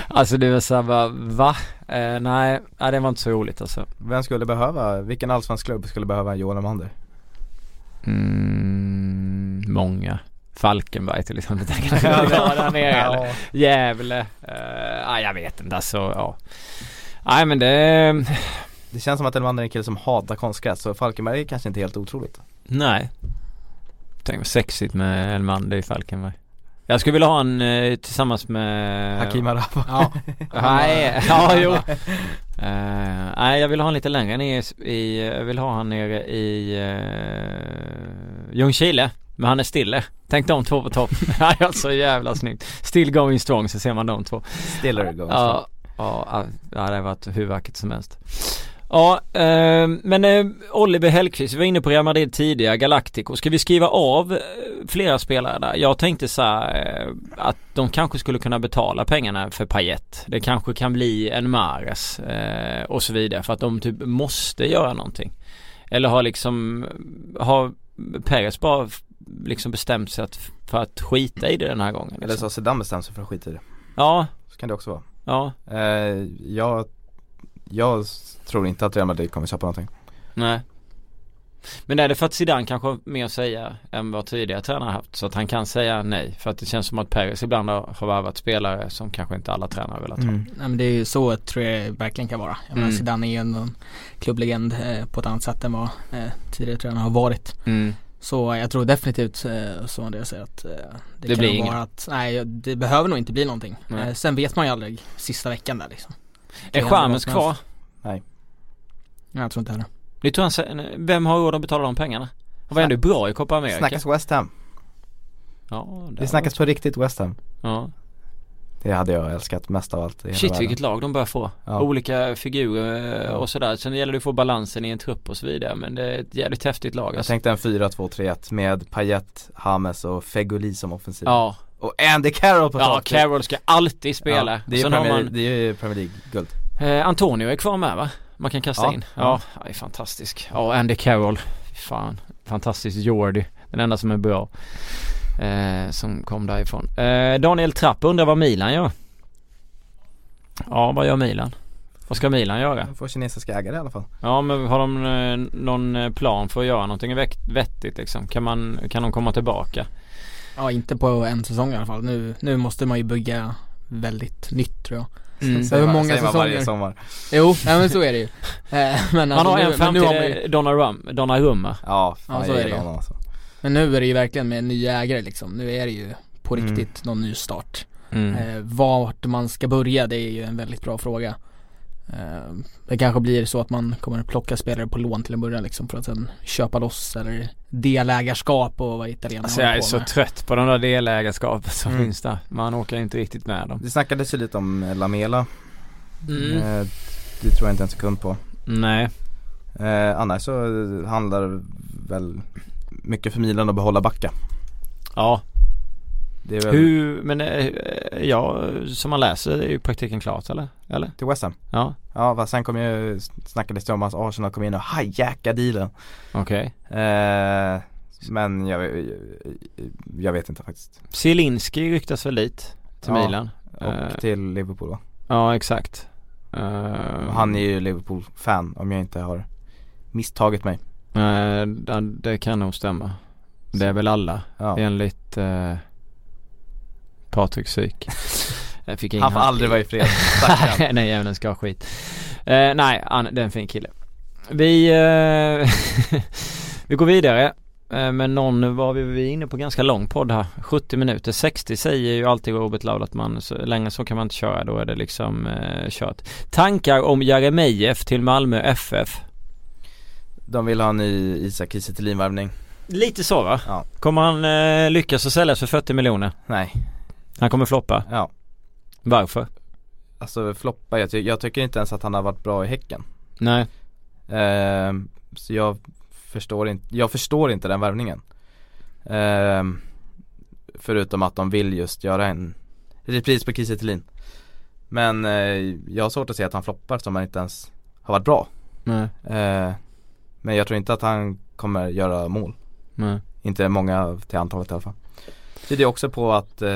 Alltså det var såhär bara, va? Eh, nej, nej, det var inte så roligt alltså. Vem skulle behöva, vilken allsvensk klubb skulle behöva Johan Elmander? Mm, många. Falkenberg till exempel. Ja, jag. det- (laughs) Ja, där nere Ja. eller Gävle. Uh, jag vet inte alltså, ja. Nej men det, Det känns som att Elmander är en kille som hatar konstgräs så Falkenberg är kanske inte helt otroligt. nej. Tänk vad sexigt med Elmander i Falkenberg. Jag skulle vilja ha en eh, tillsammans med Hakim Arafa. Ja. (laughs) Nej, ja jo. Eh, nej jag vill ha han lite längre ner i, jag vill ha han nere i uh, Ljungskile. Men han är stille. Tänk de två på topp. (laughs) Nej alltså jävla snyggt. Still going strong så ser man de två. Stiller goes. Ja, ja, ja det har varit hur vackert som helst. Ja, eh, men eh, Oliver Hellqvist, vi var inne på Real Madrid tidigare, Galactico. Ska vi skriva av eh, flera spelare där? Jag tänkte så här, eh, att de kanske skulle kunna betala pengarna för Payet. Det kanske kan bli en Mares eh, och så vidare för att de typ måste göra någonting. Eller har liksom, har Perez bara liksom bestämt sig att, för att skita i det den här gången? Liksom. Eller så har Zidane bestämt sig för att skita i det. Ja, Så kan det också vara. ja, Eh, jag, jag tror inte att Real Madrid kommer köpa någonting. nej. Men är det för att Zidane kanske har mer att säga än vad tidigare tränare haft? Så att han kan säga nej? För att det känns som att Perez ibland har, har värvat spelare som kanske inte alla tränare velat ha. Mm. Nej men det är ju så tror jag verkligen kan vara. Jag menar Mm. Zidane är ju en klubblegend eh, på ett annat sätt än vad eh, tidigare tränare har varit. Mm. Så jag tror definitivt eh, som det jag säger att eh, det, Det kan blir vara att, nej det behöver nog inte bli någonting. Nej. Eh, sen vet man ju aldrig sista veckan där liksom. Det Är Chamez kvar? helst. Nej, jag tror inte heller. Det tror han, vem har råd att betala de pengarna? Han var ändå bra i Copa America. Snackas West Ham. Ja, Det snackas på riktigt West Ham. Ja. Det hade jag älskat mest av allt i hela Shit världen. vilket lag de börjar få. Ja. Olika figurer och sådär. Sen gäller det att få balansen i en trupp och så vidare. Men det är ett jävligt häftigt lag Jag alltså. tänkte en 4-2-3-1 med Payet, James och Fegoli som offensiv. Ja, Och Andy Carroll på ja. Carroll ska alltid spela. Ja, det, är Premier, man det är ju Premier League-guld. eh, Antonio är kvar med va? Man kan kasta Ja, in. ja. Ja, är fantastisk. Ja, Andy Carroll. Fan, fantastisk Jordi. Den enda som är bra. Eh, som kom därifrån. Eh, Daniel Trapp undrar vad Milan gör. Ja, vad gör Milan? Vad ska Milan göra? De får kinesiska ägare i alla fall. Ja men har de eh, någon eh, plan för att göra någonting vett- vettigt liksom? Kan man, kan de komma tillbaka? Ja inte på en säsong i alla fall. Nu, nu måste man ju bygga väldigt nytt tror jag. Mm. Så hur många säger man varje säsonger? sommar. Jo, nej men så är det ju. Eh, men, Man alltså, har nu, en fram nu till har man Donnarumma, Donnarumma. Ja, fan Ja, så är det ju. alltså. Men nu är det ju verkligen med nya ägare liksom. Nu är det ju på Mm. riktigt någon ny start. Mm. Eh, vart man ska börja det är ju en väldigt bra fråga. Eh, det kanske blir så att man kommer att plocka spelare på lån till en början liksom för att sen köpa loss eller delägarskap och vad italienarna Alltså jag håller är på så med. trött på de där delägarskapen som Mm. finns där. Man åker inte riktigt med dem. Det snackades ju lite om Lamela. Mm. Eh, det tror jag inte en sekund på. Nej. Eh, annars så handlar väl mycket för Milan att behålla Backa. Ja. Väl Hur, men eh, ja, som man läser är ju praktiken klart eller? Eller? till West Ham. Ja, Ja, fast sen kom ju, snackades det om att Arsenal kom in och hijackade dealen. okej. Eh, men jag, jag, jag vet inte faktiskt. Zielinski ryktas väl dit till Ja, Milan. Och Eh, till Liverpool va? ja, exakt. Eh, Han är ju Liverpool-fan om jag inte har misstagit mig. Eh, det, kan nog stämma. Det är väl alla Ja. enligt eh, Patrik Syk. (laughs) Han får aldrig vara i fred. (laughs) Nej, även ska ha skit. Eh, nej, han, det är en fin kille. Vi, eh, (laughs) vi går vidare. Eh, men någon var vi, vi inne på ganska lång podd här. 70 minuter. 60 säger ju alltid Robert Laul att man, så, längre så kan man inte köra. Då är det liksom eh, kört. Tankar om Jeremejeff till Malmö FF? De vill ha en ny Isak Kiese Lite så va? Ja. Kommer han eh, lyckas att säljas för 40 miljoner? Nej, Han kommer floppa. ja. Varför? Alltså floppa, jag, ty- jag tycker inte ens att han har varit bra i Häcken. Nej. Ehm, så jag förstår inte, jag förstår inte den värvningen. Ehm, förutom att de vill just göra en repris på Kiese. Men eh, jag har svårt att se att han floppar som han inte ens har varit bra. Nej. Men jag tror inte att han kommer göra mål. Nej. Inte många till antalet i alla fall. Tyder också på att eh,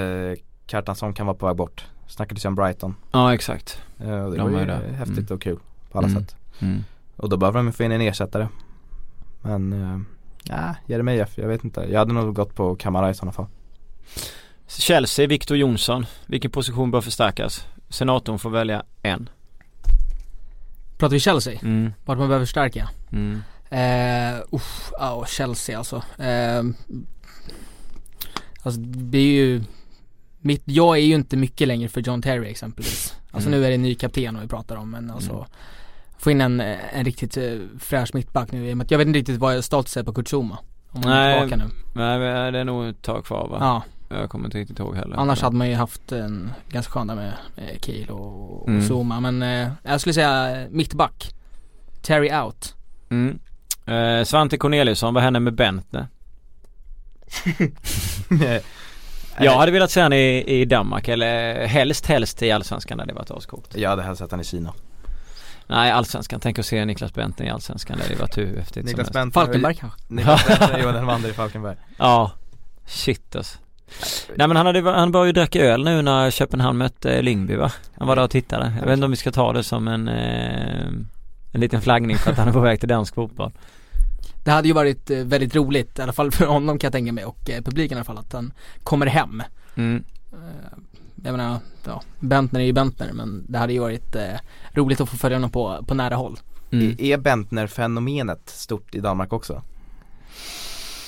Kjartansson kan vara på väg bort. Snackades ju om Brighton. Ja exakt. Eh, och det De var är ju där. häftigt Mm. och kul på alla Mm. sätt. Mm. Och då behöver de få in en ersättare. Men, eh, ja, Jeremejeff, jag vet inte. Jag hade nog gått på Kamara i sådana fall. Chelsea, Victor Jonsson. Vilken position bör förstärkas? Senatorn får välja en. Pratar vi Chelsea? Mm. Vart man behöver förstärka? Mm. Eh, uff, ja Chelsea alltså. Eh, alltså det är ju mitt, jag är ju inte mycket längre för John Terry exempelvis. Alltså Mm. nu är det en ny kapten vi pratar om men alltså Mm. Få in en, en riktigt eh, fräsch mittback nu jag vet inte riktigt vad status är på Kurzuma. Om han är Nej, tillbaka nu. Nej det är nog ett tag kvar va? Ja, Jag kommer inte riktigt ihåg heller. annars hade man ju haft en ganska skön där med, med Kiel och, och Mm. Zuma men eh, jag skulle säga mittback. Terry out. Mm. Eh, Svante Corneliusson, vad händer med Bentner? (laughs) Jag hade velat se han i, i Danmark eller helst helst i Allsvenskan det varit ascoolt. Jag hade hälsat han i Kina Nej Allsvenskan, tänk att se Niklas Bentner i Allsvenskan det varit hur häftigt Niklas som helst. Bentner Falkenberg kanske? Niklas Bentner Johan Elmander i Falkenberg (laughs) Ja, shit alltså. Nej men han, hade, han började ju dricka öl nu när Köpenhamn mötte Lyngby va? Han var där och tittade. Jag vet inte om vi ska ta det som en, eh, en liten flaggning för att han är på väg till dansk fotboll. Det hade ju varit eh, väldigt roligt, i alla fall för honom kan jag tänka mig och eh, publiken i alla fall, att han kommer hem. Mm. Eh, jag menar, ja, Bentner är ju Bentner men det hade ju varit eh, roligt att få följa honom på, på nära håll. Mm. Är Bentner-fenomenet stort i Danmark också?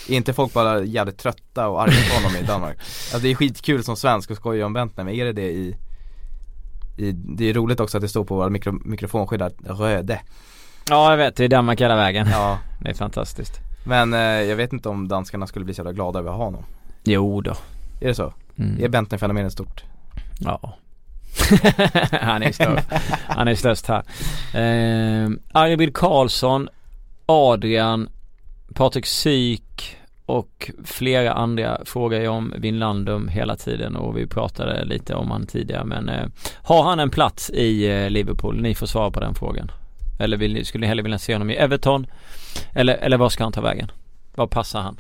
Är inte folk bara jävligt trötta och arga på honom i Danmark? (laughs) Alltså det är skitkul som svensk att skoja om Bentner men är det det i, i Det är roligt också att det står på våra mikro, mikrofonskydd Röde Ja jag vet, det är Danmark hela vägen. Ja (laughs) Det är fantastiskt. Men eh, jag vet inte om danskarna skulle bli så jävla glada över att ha honom Jo då. Är det så? Mm. Är Bentner-fenomenet stort? Ja. (laughs) han är störst. Han är störst här. Eh, Arvid Karlsson, Adrian, Patrik Syk och flera andra frågar ju om Vinlandum hela tiden och vi pratade lite om han tidigare men eh, har han en plats i eh, Liverpool? Ni får svara på den frågan. Eller vill, ni- skulle ni hellre vilja se honom i Everton? Eller, eller var ska han ta vägen? Var passar han?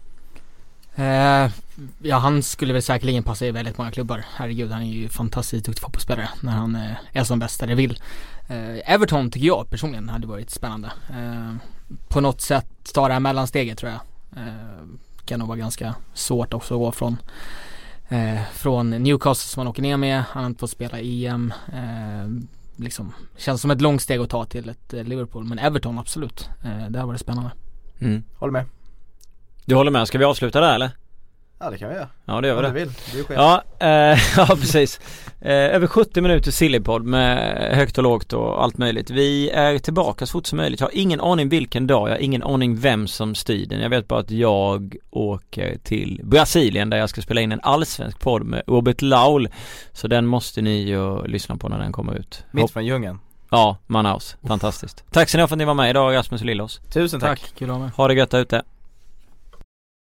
Eh, ja han skulle väl säkerligen passa i väldigt många klubbar. Herregud han är ju fantastiskt duktig fotbollsspelare när han eh, är som bäst där det vill. Eh, Everton tycker jag personligen hade varit spännande. Eh, på något sätt ta det här mellansteget tror jag. Eh, kan nog vara ganska svårt också att gå från eh, från Newcastle som han åker ner med. Han har inte fått spela EM. Eh, liksom känns som ett långt steg att ta till ett eh, Liverpool. Men Everton absolut. Eh, det har varit spännande. Mm. Håller med Du håller med? Ska vi avsluta där eller? Ja det kan vi göra, Ja det gör vi det. vill, du är chef Ja, eh, (laughs) ja precis. Eh, över 70 minuter Sillypodd med högt och lågt och allt möjligt. Vi är tillbaka så fort som möjligt. Jag har ingen aning vilken dag, jag har ingen aning vem som styr den. Jag vet bara att jag åker till Brasilien där jag ska spela in en allsvensk podd med Robert Laul. Så den måste ni ju lyssna på när den kommer ut. Mitt från djungeln Ja, Manaus. Fantastiskt. Tack så ni ha för att ni var med idag Rasmus och Lillås. Tusen tack. Tack, kul att vara med. Ha det gött där ute.